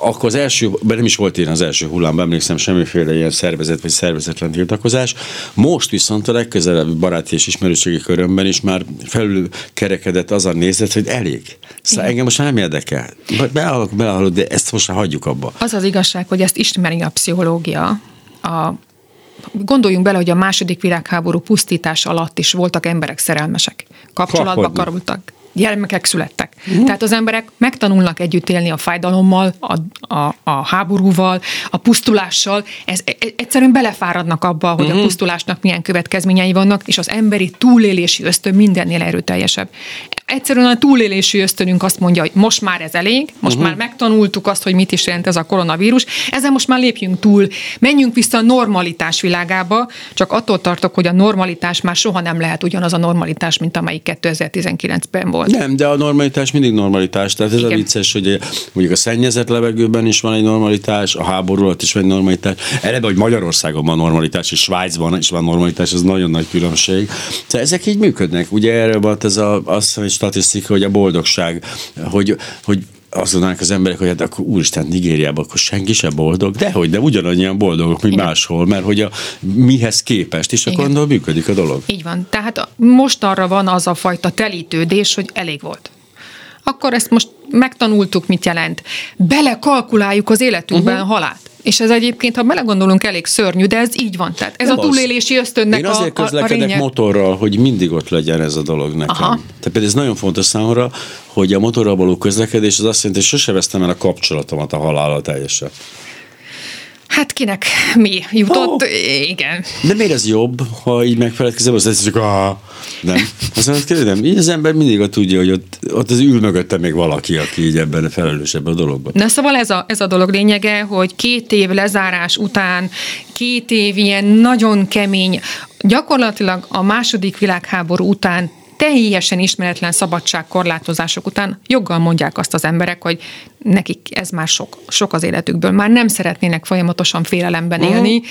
akkor az első, nem is volt ilyen az első hullámban, emlékszem, semmiféle ilyen szervezet vagy szervezetlen tiltakozás. Most viszont a legközelebbi baráti és ismerőségi körömben is már felül kerekedett az a nézet, hogy elég. Szóval engem most nem érdekel. Beállok, beállok, de ezt most hagyjuk abba. Az az igazság, igazság, hogy ezt ismeri a pszichológia. A, gondoljunk bele, hogy a második világháború pusztítás alatt is voltak emberek szerelmesek. Kapcsolatba karultak gyermekek születtek. Uh-huh. Tehát az emberek megtanulnak együtt élni a fájdalommal, a, a, a háborúval, a pusztulással. Ez, e, e, egyszerűen belefáradnak abba, hogy uh-huh. a mhm. pusztulásnak milyen következményei vannak, és az emberi túlélési ösztön mindennél erőteljesebb. Egyszerűen a túlélési ösztönünk azt mondja, hogy most már ez elég, most uh-huh. már megtanultuk azt, hogy mit is jelent ez a koronavírus, ezzel most már lépjünk túl, menjünk vissza a normalitás világába, csak attól tartok, hogy a normalitás már soha nem lehet ugyanaz a normalitás, mint amelyik 2019-ben volt Nem, de a normalitás mindig normalitás. Tehát ez Igen. a vicces, hogy mondjuk a szennyezett levegőben is van egy normalitás, a háború alatt is van egy normalitás. Eleve, hogy Magyarországon van normalitás, és Svájcban is van normalitás, ez nagyon nagy különbség. Tehát ezek így működnek. Ugye erről volt ez a, azt a statisztika, hogy a boldogság, hogy, hogy azt mondanák az emberek, hogy hát akkor úristen, Nigériában akkor senki sem boldog, de hogy de ugyanannyian boldogok, mint Igen. máshol, mert hogy a mihez képest, és akkor Igen. működik a dolog. Így van. Tehát most arra van az a fajta telítődés, hogy elég volt. Akkor ezt most megtanultuk, mit jelent. Belekalkuláljuk az életünkben uh-huh. halált. És ez egyébként, ha belegondolunk, elég szörnyű, de ez így van. Tehát ez Nem a túlélési ösztönnek Én azért a, közlekedek a motorral, hogy mindig ott legyen ez a dolog nekem. Aha. Tehát például ez nagyon fontos számomra, hogy a motorral való közlekedés az azt jelenti, hogy sose vesztem el a kapcsolatomat a halállal teljesen. Hát kinek mi jutott, oh. igen. De miért ez jobb, ha így megfeledkezem, az ez csak a... Nem. Azt mondod, nem. Így az ember mindig a tudja, hogy ott, ott az ül mögötte még valaki, aki így ebben felelős ebben a dologban. Na szóval ez a, ez a dolog lényege, hogy két év lezárás után, két év ilyen nagyon kemény, gyakorlatilag a második világháború után teljesen ismeretlen szabadságkorlátozások után joggal mondják azt az emberek, hogy nekik ez már sok, sok az életükből. Már nem szeretnének folyamatosan félelemben uh-huh. élni,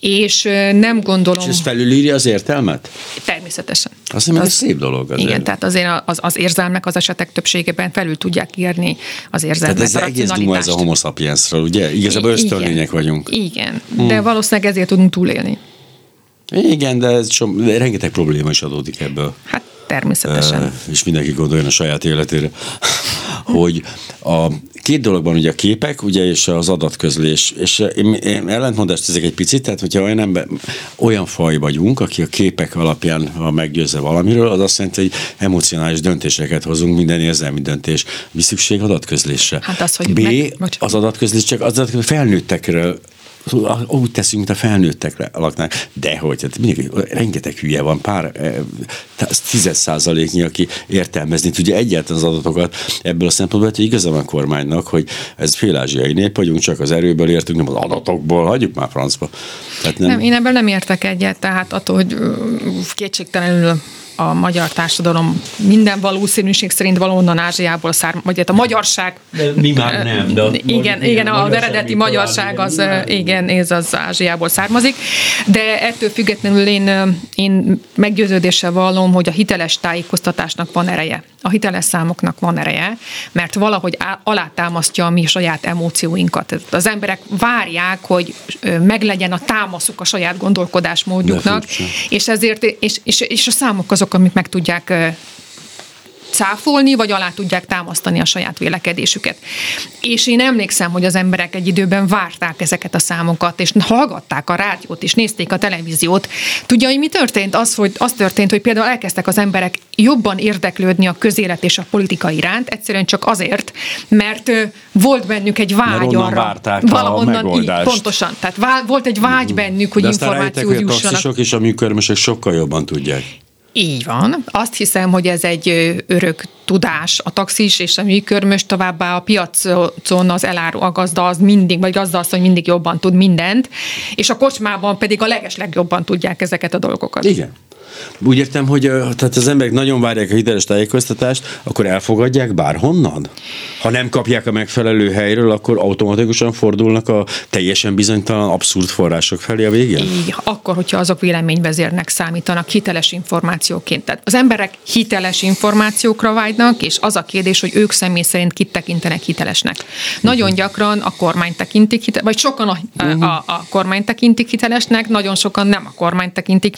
és nem gondolom... És ez felülírja az értelmet? Természetesen. Azt hiszem, ez szép dolog. Azért. Igen, tehát azért az, az érzelmek az esetek többségében felül tudják írni az érzelmek. Tehát ez egész duma ez a homo sapiensről, ugye? Igazából ösztönlények vagyunk. Igen, hmm. de valószínűleg ezért tudunk túlélni. Igen, de, ez so, de rengeteg probléma is adódik ebből. Hát természetesen. És mindenki gondoljon a saját életére, hogy a két dologban ugye a képek, ugye, és az adatközlés, és én, én ellentmondást ezek egy picit, tehát hogyha olyan ember, olyan faj vagyunk, aki a képek alapján ha meggyőzze valamiről, az azt jelenti, hogy emocionális döntéseket hozunk, minden érzelmi döntés. Mi szükség adatközlésre? Hát az, hogy B, meg, az adatközlés csak az felnőttekről úgy teszünk, mint a felnőttekre laknák. De hogy, hát mindig, rengeteg hülye van, pár eh, tízes százaléknyi, aki értelmezni tudja egyáltalán az adatokat ebből a szempontból, hogy igaza van a kormánynak, hogy ez félázsiai nép vagyunk, csak az erőből értünk, nem az adatokból, hagyjuk már francba. Tehát nem... nem, én ebben nem értek egyet, tehát attól, hogy kétségtelenül a magyar társadalom minden valószínűség szerint valahonnan Ázsiából származik, vagy hát a magyarság. De mi már nem. De igen, igen, az eredeti magyarság az, igen, ez az Ázsiából származik, de ettől függetlenül én, én meggyőződéssel vallom, hogy a hiteles tájékoztatásnak van ereje. A hiteles számoknak van ereje, mert valahogy alátámasztja a mi saját emócióinkat. Az emberek várják, hogy meglegyen a támaszuk a saját gondolkodásmódjuknak, és ezért, és, és, és a számok azok amik meg tudják cáfolni, vagy alá tudják támasztani a saját vélekedésüket. És én emlékszem, hogy az emberek egy időben várták ezeket a számokat, és hallgatták a rádiót, és nézték a televíziót. Tudja, hogy mi történt? Az, hogy, az történt, hogy például elkezdtek az emberek jobban érdeklődni a közélet és a politika iránt, egyszerűen csak azért, mert volt bennük egy vágy mert arra. valahonnan, a Így, pontosan. Tehát vá, volt egy vágy bennük, hogy információt jussanak. De és a műkörmösök sokkal jobban tudják. Így van. Azt hiszem, hogy ez egy örök tudás. A taxis és a műkörmös továbbá a piacon az eláró a gazda az mindig, vagy gazda az, hogy mindig jobban tud mindent, és a kocsmában pedig a leges legjobban tudják ezeket a dolgokat. Igen. Úgy értem, hogy tehát az emberek nagyon várják a hiteles tájékoztatást, akkor elfogadják bárhonnan? Ha nem kapják a megfelelő helyről, akkor automatikusan fordulnak a teljesen bizonytalan, abszurd források felé a végén? Így, akkor, hogyha azok véleményvezérnek számítanak hiteles információként. Tehát az emberek hiteles információkra vágynak, és az a kérdés, hogy ők személy szerint kit tekintenek hitelesnek. Nagyon mhm. gyakran a kormány tekintik hitelesnek, vagy sokan a, uh-huh. a, a kormány tekintik hitelesnek, nagyon sokan nem a kormány tekintik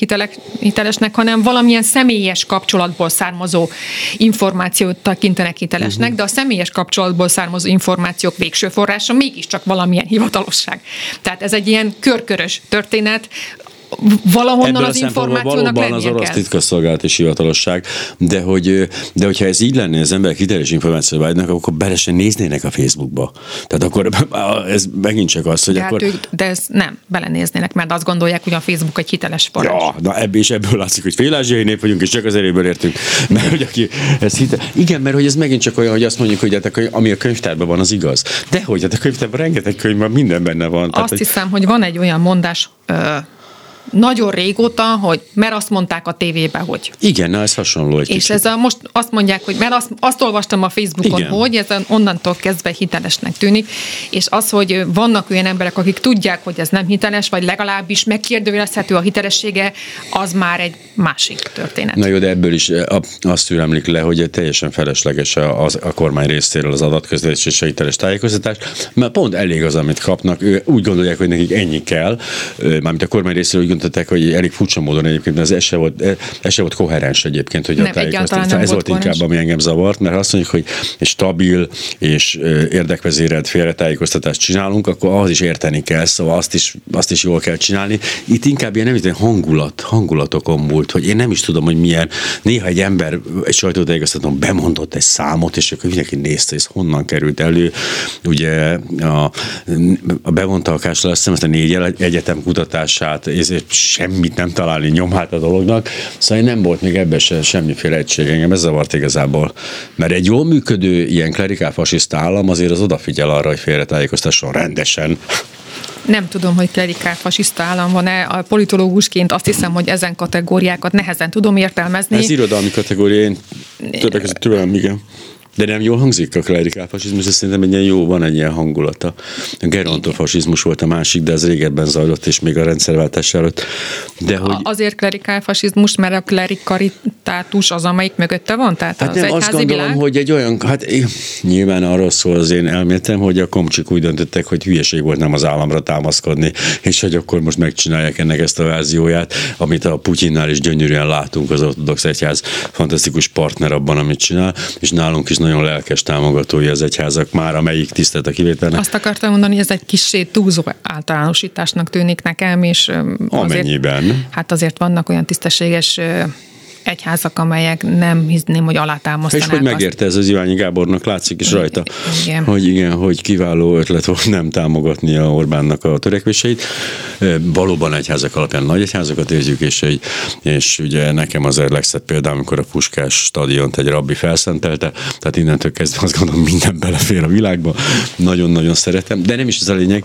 hitelesnek, hitelesnek, hanem valamilyen személyes kapcsolatból származó információt tekintenek hitelesnek, uh-huh. de a személyes kapcsolatból származó információk végső forrása mégiscsak valamilyen hivatalosság. Tehát ez egy ilyen körkörös történet, valahonnan Ebből az információnak valóban az orosz titkosszolgálati hivatalosság, de, hogy, de hogyha ez így lenne, az emberek hiteles információt vágynak, akkor bele néznének a Facebookba. Tehát akkor ez megint csak az, hogy de hát akkor... Hát ők, de ez nem, belenéznének, mert azt gondolják, hogy a Facebook egy hiteles forrás. Ja, na ebből is ebből látszik, hogy félázsiai nép vagyunk, és csak az erőből értünk. Mert hogy aki ez hite... Igen, mert hogy ez megint csak olyan, hogy azt mondjuk, hogy hát, ami a könyvtárban van, az igaz. De hogy hát a könyvtárban rengeteg könyv van, minden benne van. Azt Tehát, hiszem, hogy... hogy van egy olyan mondás, nagyon régóta, hogy mert azt mondták a tévébe, hogy. Igen, na ez hasonló egy És kicsit. ez a, most azt mondják, hogy mert azt, azt olvastam a Facebookon, Igen. hogy ez onnantól kezdve hitelesnek tűnik, és az, hogy vannak olyan emberek, akik tudják, hogy ez nem hiteles, vagy legalábbis megkérdőjelezhető a hitelessége, az már egy másik történet. Na jó, de ebből is azt tűremlik le, hogy teljesen felesleges a, a, a kormány részéről az adatközlés és a hiteles tájékoztatás, mert pont elég az, amit kapnak. Ő úgy gondolják, hogy nekik ennyi kell, mármint a kormány részéről úgy döntöttek, hogy elég furcsa módon egyébként, ez, ez, se volt, ez se volt koherens egyébként, hogy Nem, a tájékoztatás. Ez volt volt inkább, koherens. ami engem zavart, mert ha azt mondjuk, hogy stabil és ö, érdekvezérelt félretájékoztatást csinálunk, akkor ahhoz is érteni kell, szóval azt is, azt is jól kell csinálni. Itt inkább ilyen nem is, hangulat, hangulatokon múlt, hogy én nem is tudom, hogy milyen. Néha egy ember egy sajtótájékoztatón bemondott egy számot, és akkor mindenki nézte, ez honnan került elő. Ugye a, a bevontalkás lesz, azt a négy egyetem kutatását, ezért semmit nem találni nyomát a dolognak. Szóval nem volt még ebben se semmiféle egység. Engem ez zavart igazából. Mert egy jól működő ilyen klerikál fasiszta állam azért az odafigyel arra, hogy félretájékoztasson rendesen. Nem tudom, hogy klerikál fasiszta állam van-e. A politológusként azt hiszem, hogy ezen kategóriákat nehezen tudom értelmezni. Ez irodalmi kategória, én többek között tőlem, igen. De nem jól hangzik a klerikál fasizmus, ez szerintem egy ilyen jó, van egy ilyen hangulata. A gerontofasizmus volt a másik, de ez régebben zajlott, és még a rendszerváltás előtt. De hogy... Azért klerikál fasizmus, mert a klerikaritátus az, amelyik mögötte van? Tehát Hát az nem, azt gondolom, világ? hogy egy olyan, hát nyilván arról szól az én elméletem, hogy a komcsik úgy döntöttek, hogy hülyeség volt nem az államra támaszkodni, és hogy akkor most megcsinálják ennek ezt a verzióját, amit a Putyinnál is gyönyörűen látunk, az ortodox egyház fantasztikus partner abban, amit csinál, és nálunk is nagyon lelkes támogatója az egyházak már, amelyik tisztelt a kivételnek. Azt akartam mondani, hogy ez egy kicsi túlzó általánosításnak tűnik nekem, és öm, azért, Amennyiben. hát azért vannak olyan tisztességes egyházak, amelyek nem hinném, hogy És alátámasztanák hogy azt. megérte ez az Iványi Gábornak, látszik is rajta, Igen. hogy igen, hogy kiváló ötlet volt nem támogatni a Orbánnak a törekvéseit. Valóban egyházak alapján nagy egyházakat érzük, és, egy, és ugye nekem az a legszebb példa, amikor a Puskás stadiont egy rabbi felszentelte, tehát innentől kezdve azt gondolom minden belefér a világba, nagyon-nagyon szeretem, de nem is ez a lényeg,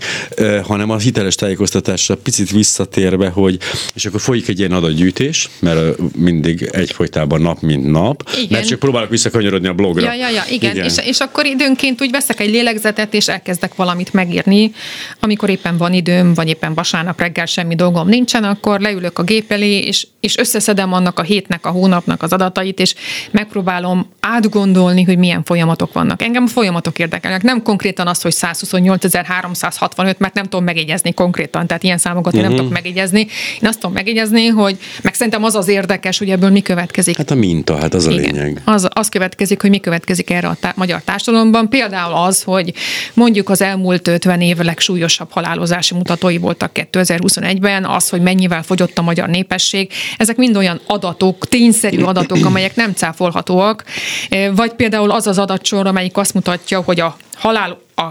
hanem a hiteles tájékoztatásra picit visszatérve, hogy és akkor folyik egy ilyen adatgyűjtés, mert mindig egyfolytában nap, mint nap, Igen. mert csak próbálok visszakanyarodni a blogra. Ja, ja, ja, igen. igen. És, és akkor időnként úgy veszek egy lélegzetet, és elkezdek valamit megírni. Amikor éppen van időm, vagy éppen vasárnap reggel semmi dolgom nincsen, akkor leülök a gép elé, és, és összeszedem annak a hétnek, a hónapnak az adatait, és megpróbálom átgondolni, hogy milyen folyamatok vannak. Engem a folyamatok érdekelnek. Nem konkrétan az, hogy 128.365, mert nem tudom megjegyezni konkrétan, tehát ilyen számokat én nem tudok megjegyezni. Én azt tudom megjegyezni, hogy meg szerintem az az érdekes, hogy ebből mi következik. Hát a minta, hát az a Igen. lényeg. Az, az következik, hogy mi következik erre a tá- magyar társadalomban. Például az, hogy mondjuk az elmúlt 50 év legsúlyosabb halálozási mutatói voltak 2021-ben, az, hogy mennyivel fogyott a magyar népesség. Ezek mind olyan adatok, tényszerű adatok, amelyek nem cáfolhatóak. Eh, Vagy például az az adatsor, amelyik azt mutatja, hogy a halál, a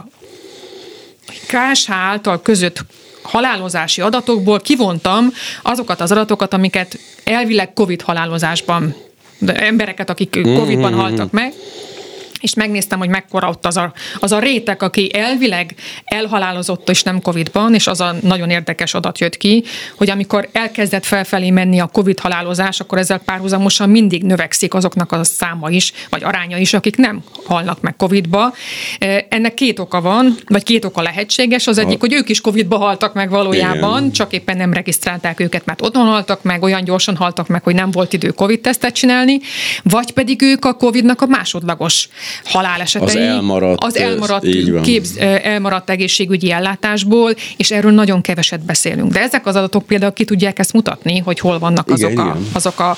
KSH által között halálozási adatokból kivontam azokat az adatokat, amiket elvileg COVID halálozásban, de embereket, akik COVID-ban haltak meg, és megnéztem, hogy mekkora ott az a, az a réteg, aki elvileg elhalálozott, és nem Covid-ban, és az a nagyon érdekes adat jött ki, hogy amikor elkezdett felfelé menni a Covid halálozás, akkor ezzel párhuzamosan mindig növekszik azoknak a száma is, vagy aránya is, akik nem halnak meg Covid-ba. Eh, Ennek két oka van, vagy két oka lehetséges. Az egyik, hogy ők is Covid-ba haltak meg valójában, Igen. csak éppen nem regisztrálták őket, mert otthon haltak meg, olyan gyorsan haltak meg, hogy nem volt idő Covid-tesztet csinálni, vagy pedig ők a Covid-nak a másodlagos halálesetei. Az elmaradt, az elmaradt, így van. képz, elmaradt egészségügyi ellátásból, és erről nagyon keveset beszélünk. De ezek az adatok például ki tudják ezt mutatni, hogy hol vannak azok, Igen, a, igen. azok a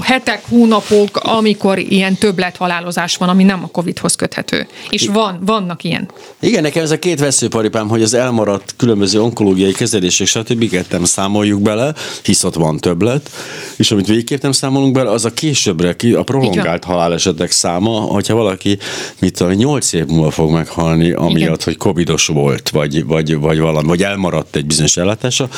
hetek, hónapok, amikor ilyen többlet halálozás van, ami nem a Covid-hoz köthető. És van, vannak ilyen. Igen, nekem ez a két veszőparipám, hogy az elmaradt különböző onkológiai kezelések, stb. nem számoljuk bele, hisz ott van többlet, és amit végképp nem számolunk bele, az a későbbre, a prolongált halálesetek száma, hogyha valaki, mit tudom, 8 év múlva fog meghalni, amiatt, Igen. hogy covidos volt, vagy, vagy, vagy valami, vagy elmaradt egy bizonyos ellátása,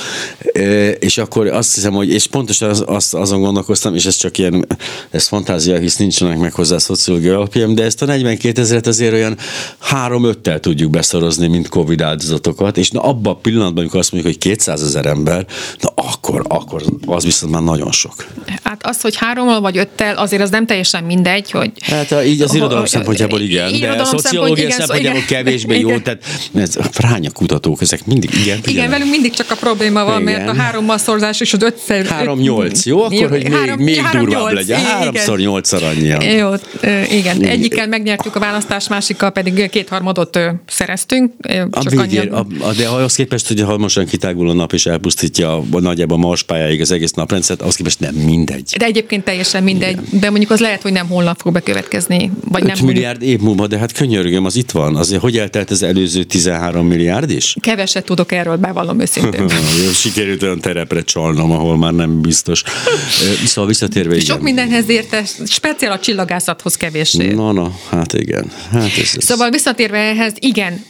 és akkor azt hiszem, hogy, és pontosan az, azt, azon gondolkoztam, és ez csak ilyen, ez fantázia, hisz nincsenek meg hozzá szociológiai alapjaim, de ezt a 42 ezeret azért olyan három-öttel tudjuk beszorozni, mint Covid áldozatokat, és na abban a pillanatban, amikor azt mondjuk, hogy 200 ezer ember, na akkor, akkor az viszont már nagyon sok. Hát az, hogy hárommal vagy öttel, azért az nem teljesen mindegy, hogy... Hát a- így az irodalom szempontjából igen, de a irodalom szociológia szempont- igen, szempontjából igen. kevésbé jó, Igen. tehát ez fránya kutatók, ezek mindig, igen, Igen, figyelem. velünk mindig csak a probléma van, Igen. mert a hárommal szorzás és az ötszer... Három nyolc, jó? Akkor akkor, hogy még, Három- még három durvább nyolc, legyen. igen. Háromszor nyolcszor annyian. Jó, igen. Igen. Egyikkel megnyertük a választást, másikkal pedig kétharmadot szereztünk. Ö, A Csak végén, a, a, de ahhoz képest, hogy ha mostan kitágul a nap és elpusztítja a, a nagyjából a marspályáig az egész naprendszert, ahhoz képest nem mindegy. de egyébként teljesen mindegy, de mondjuk az lehet, hogy nem holnap fog bekövetkezni, vagy nem 5 mondjuk milliárd év múlva, de hát könyörgöm, az itt van. Azért hogy eltelt az előző 13 milliárd is? keveset tudok erről, bevallom őszintén. Sikerült olyan terepre csalnom, ahol már nem biztos. Szóval visszatérve, igen. Sok mindenhez érte, speciál a csillagászathoz kevéssé. Na, na, hát igen. Hát ez, ez. Szóval visszatérve ehhez, igen,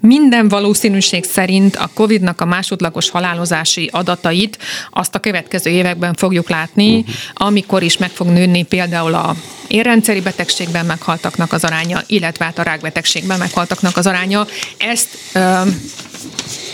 minden valószínűség szerint a COVID-nak a másodlagos halálozási adatait azt a következő években fogjuk látni, uh-huh. amikor is meg fog nőni például a érrendszeri betegségben meghaltaknak az aránya, illetve hát a rákbetegségben meghaltaknak az aránya. Ezt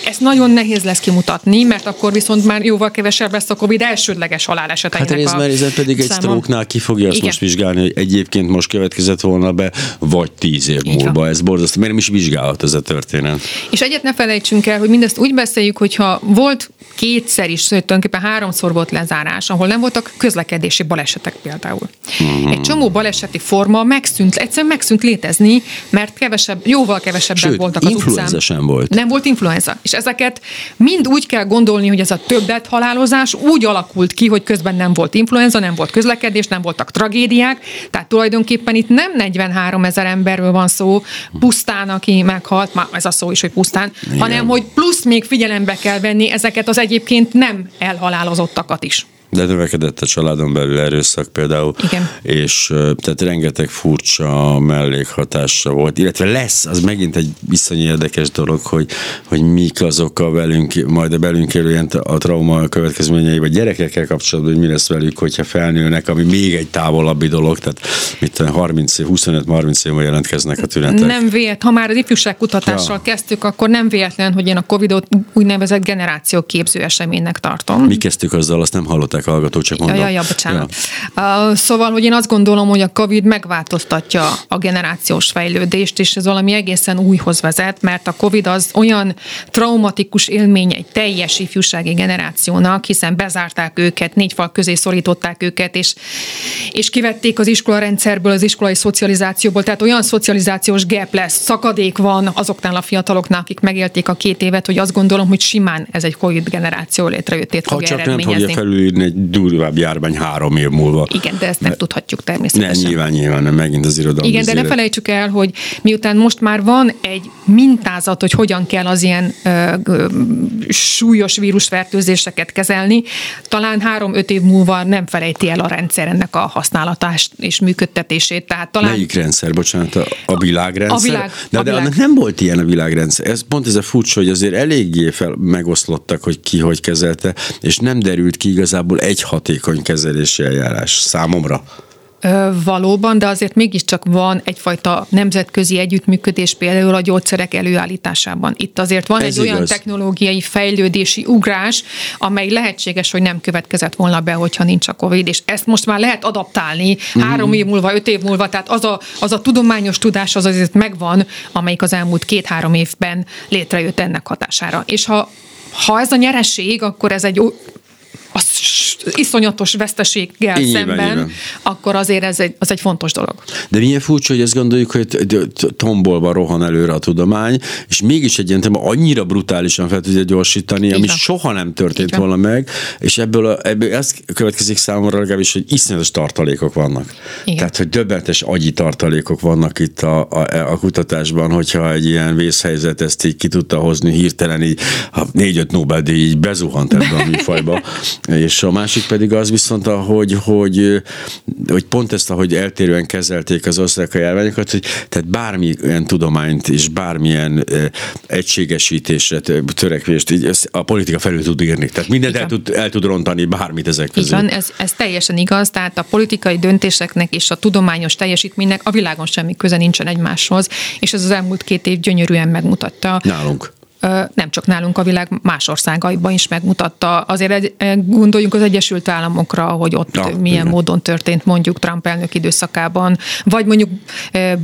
ezt nagyon nehéz lesz kimutatni, mert akkor viszont már jóval kevesebb lesz a COVID elsődleges Hát haláleseteinek ez a ez pedig egy sztróknál ki fogja azt Igen. most vizsgálni, hogy egyébként most következett volna be, vagy tíz év múlva. Ez borzasztó. Miért nem is vizsgálhat ez a történet? És egyet ne felejtsünk el, hogy mindezt úgy beszéljük, hogyha volt kétszer is, sőt, tulajdonképpen háromszor volt lezárás, ahol nem voltak közlekedési balesetek például. Mhm. Egy csomó baleseti forma megszűnt, egyszerűen megszűnt létezni, mert kevesebb, jóval kevesebben Sőt, voltak az influenza utcán. sem volt. Nem volt influenza. És ezeket mind úgy kell gondolni, hogy ez a többlet halálozás úgy alakult ki, hogy közben nem volt influenza, nem volt közlekedés, nem voltak tragédiák. Tehát tulajdonképpen itt nem 43 ezer emberről van szó, pusztán, aki meghalt, már ez a szó is, hogy pusztán, Igen. hanem hogy plusz még figyelembe kell venni ezeket az egyébként nem elhalálozottakat is. De növekedett a családon belül erőszak például, Igen. és tehát rengeteg furcsa mellékhatása volt, illetve lesz, az megint egy viszony érdekes dolog, hogy, hogy mik azok a velünk, majd a belünk élő ilyen a trauma következményei, vagy gyerekekkel kapcsolatban, hogy mi lesz velük, hogyha felnőnek, ami még egy távolabbi dolog, tehát mit tudom, 30 év, 25-30 év múlva jelentkeznek a tünetek. Nem vélet, ha már az ifjúságkutatással Ja. kezdtük, akkor nem véletlen, hogy én a Covid-ot úgynevezett generációképző eseménynek tartom. Mi kezdtük azzal, azt nem hallották a hallgatók, csak mondom. Ja, ja, ja, bocsánat. Ja. Uh, szóval, hogy én azt gondolom, hogy a COVID megváltoztatja a generációs fejlődést, és ez valami egészen újhoz vezet, mert a COVID az olyan traumatikus élmény egy teljes ifjúsági generációnak, hiszen bezárták őket, négy fal közé szorították őket, és, és kivették az iskolarendszerből, az iskolai szocializációból, tehát olyan szocializációs gap lesz, szakadék van azoknál a fiataloknál, akik megélték a két évet, hogy azt gondolom, hogy simán ez egy COVID generáció létrejöttét Ha fogja csak nem fogja felülírni egy durvább járvány három év múlva. Igen, de ezt nem tudhatjuk Nem, természetesen. nyilván, nyilván nem, megint az irodalom. Igen, de ne felejtsük el, hogy miután most már van egy mintázat, hogy hogyan kell az ilyen ö, ö, súlyos vírusfertőzéseket kezelni, talán három-öt év múlva nem felejti el a rendszer ennek a használatát és működtetését. Tehát talán Melyik rendszer, bocsánat, a, a világrendszer? A világ- de, a de világ. annak nem volt ilyen a világrendszer. Ez pont ez a furcsa, hogy azért eléggé fel, megoszlottak, hogy ki hogy kezelte, és nem derült ki igazából egy hatékony kezelési eljárás számomra. Valóban, de azért mégiscsak van egyfajta nemzetközi együttműködés például a gyógyszerek előállításában. Itt azért van Ez egy olyan igaz. technológiai fejlődési ugrás, amely lehetséges, hogy nem következett volna be, hogyha nincs a COVID, és ezt most már lehet adaptálni Mhm. három év múlva, öt év múlva, tehát az a, az a tudományos tudás az azért megvan, amelyik az elmúlt két-három évben létrejött ennek hatására. És ha, ha ez a nyereség, akkor ez egy az iszonyatos veszteséggel Nyilván, szemben, nyilván. akkor azért ez egy, az egy fontos dolog. De milyen furcsa, hogy azt gondoljuk, hogy tombolva rohan előre a tudomány, és mégis egy ilyen téma annyira brutálisan fel tudja gyorsítani, ami van. soha nem történt Így van. volna meg, és ebből, a, ebből ez következik számomra legalábbis, hogy iszonyatos tartalékok vannak. Igen. Tehát, hogy döbbenetes agyi tartalékok vannak itt a, a, a kutatásban, hogyha egy ilyen vészhelyzet ezt így ki tudta hozni hirtelen, így négy-öt Nobel-díj így bezuhant ebbe a műfajba. és a másik pedig az viszont, hogy, hogy, hogy pont ezt, ahogy eltérően kezelték az osztrák járványokat, hogy tehát bármilyen tudományt és bármilyen egységesítésre, tö- törekvést így a politika felül tud írni. Tehát mindent el tud, el tud rontani, bármit ezek közül. van, ez, ez teljesen igaz, tehát a politikai döntéseknek és a tudományos teljesítménynek a világon semmi köze nincsen egymáshoz, és ez az elmúlt két év gyönyörűen megmutatta. Nálunk. Nem csak nálunk a világ más országaiban is megmutatta. Azért egy, gondoljunk az Egyesült Államokra, hogy ott ja, milyen igen. módon történt mondjuk Trump elnök időszakában, vagy mondjuk,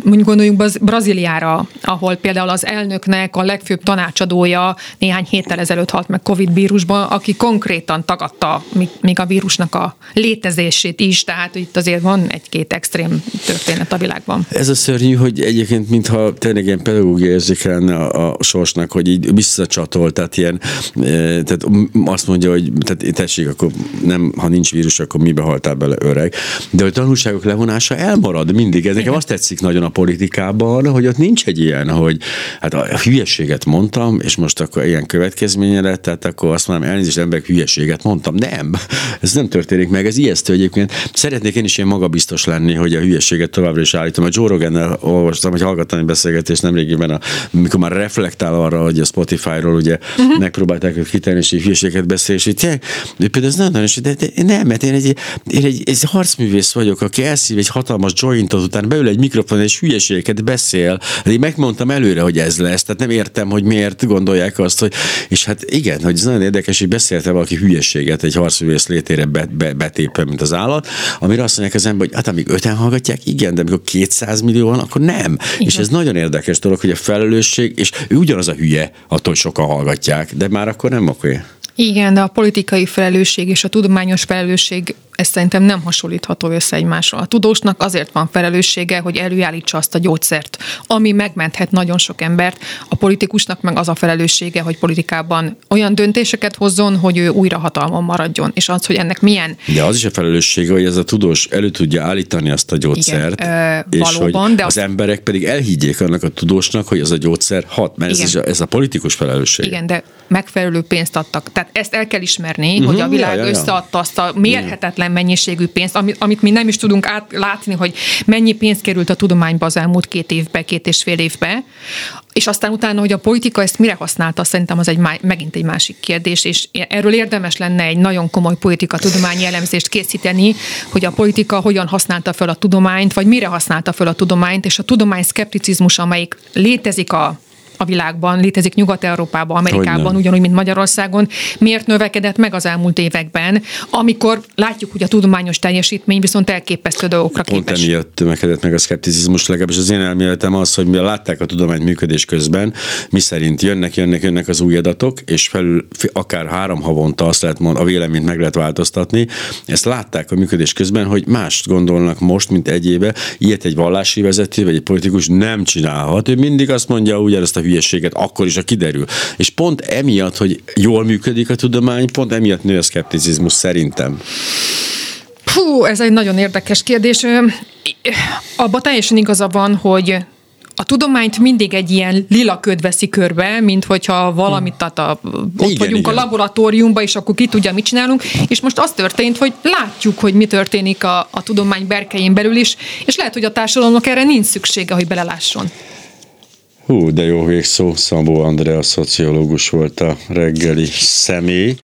mondjuk gondoljunk Brazíliára, ahol például az elnöknek a legfőbb tanácsadója néhány héttel ezelőtt halt meg Covid vírusban, aki konkrétan tagadta még a vírusnak a létezését is, tehát itt azért van egy-két extrém történet a világban. Ez a szörnyű, hogy egyébként mintha tényleg ilyen pedagógiai érzékelne a, a sorsnak, hogy így visszacsatol, tehát ilyen, e, tehát azt mondja, hogy tehát tessék, akkor nem, ha nincs vírus, akkor mibe haltál bele öreg. De a tanulságok levonása elmarad mindig. Ez nekem azt tetszik nagyon a politikában, hogy ott nincs egy ilyen, hogy hát a hülyeséget mondtam, és most akkor ilyen következménye lett, tehát akkor azt mondom, elnézést, emberek hülyeséget mondtam. Nem, ez nem történik meg, ez ijesztő egyébként. Szeretnék én is ilyen magabiztos lenni, hogy a hülyeséget továbbra is állítom. A Joe Rogan-nel olvastam, hogy hallgattam egy beszélgetést nemrégiben, a, mikor már reflektál arra, hogy a Spotify-ról ugye uh-huh. megpróbálták őt kitenni, és így hülyeséget beszél, és így, ő például ez nagyon nagyon, de, de, nem, mert én egy, én egy, egy harcművész vagyok, aki elszív egy hatalmas jointot, után beül egy mikrofon, és hülyeségeket beszél. Én megmondtam előre, hogy ez lesz, tehát nem értem, hogy miért gondolják azt, hogy, és hát igen, hogy ez nagyon érdekes, hogy beszéltem valaki hülyeséget egy harcművész létére be, be, betépve, mint az állat, amire azt mondják az ember, hogy hát amíg öten hallgatják, igen, de amikor 200 millió van, akkor nem. Igen. És ez nagyon érdekes dolog, hogy a felelősség, és ő ugyanaz a hülye, attól sokan hallgatják, de már akkor nem oké. Igen, de a politikai felelősség és a tudományos felelősség ez szerintem nem hasonlítható össze egymásról. A tudósnak azért van felelőssége, hogy előállítsa azt a gyógyszert, ami megmenthet nagyon sok embert. A politikusnak meg az a felelőssége, hogy politikában olyan döntéseket hozzon, hogy ő újra hatalmon maradjon, és az, hogy ennek milyen. De az is a felelőssége, hogy ez a tudós elő tudja állítani azt a gyógyszert, Igen, és valóban, hogy de az, az emberek pedig elhiggyék annak a tudósnak, hogy az a gyógyszer hat, mert ez, is a, ez a politikus felelősség. Igen, de megfelelő pénzt adtak. Tehát ezt el kell ismerni, uh-huh, hogy a világ ja, ja, ja. összeadta azt a mérhetetlen hihetetlen mennyiségű pénzt, amit mi nem is tudunk átlátni, hogy mennyi pénz került a tudományba az elmúlt két évbe, két és fél évbe. És aztán utána, hogy a politika ezt mire használta, szerintem az egy megint egy másik kérdés, és erről érdemes lenne egy nagyon komoly politika tudományi elemzést készíteni, hogy a politika hogyan használta fel a tudományt, vagy mire használta fel a tudományt, és a tudomány szkepticizmus, amelyik létezik a a világban, létezik Nyugat-Európában, Amerikában, ugyanúgy, mint Magyarországon, miért növekedett meg az elmúlt években, amikor látjuk, hogy a tudományos teljesítmény viszont elképesztő dolgokra Pont képes. emiatt növekedett meg a szkepticizmus, legalábbis az én elméletem az, hogy mi látták a tudomány működés közben, mi szerint jönnek, jönnek, jönnek az új adatok, és felül akár három havonta azt lehet mondani, a véleményt meg lehet változtatni. Ezt látták a működés közben, hogy mást gondolnak most, mint egy éve. Ilyet egy vallási vezető vagy egy politikus nem csinálhat. Ő mindig azt mondja, ugye ezt a hülyeséget, akkor is, a kiderül. És pont emiatt, hogy jól működik a tudomány, pont emiatt nő a szkepticizmus szerintem. Hú, ez egy nagyon érdekes kérdés. Abba teljesen igaza van, hogy a tudományt mindig egy ilyen lila köd veszi körbe, mint hogyha valamit, tehát a, ott igen, vagyunk igen. a laboratóriumban, és akkor ki tudja, mit csinálunk. És most az történt, hogy látjuk, hogy mi történik a, a tudomány berkein belül is, és lehet, hogy a társadalomnak erre nincs szüksége, hogy belelásson. Hú, de jó végszó, Szabó Andrea szociológus volt a reggeli személy.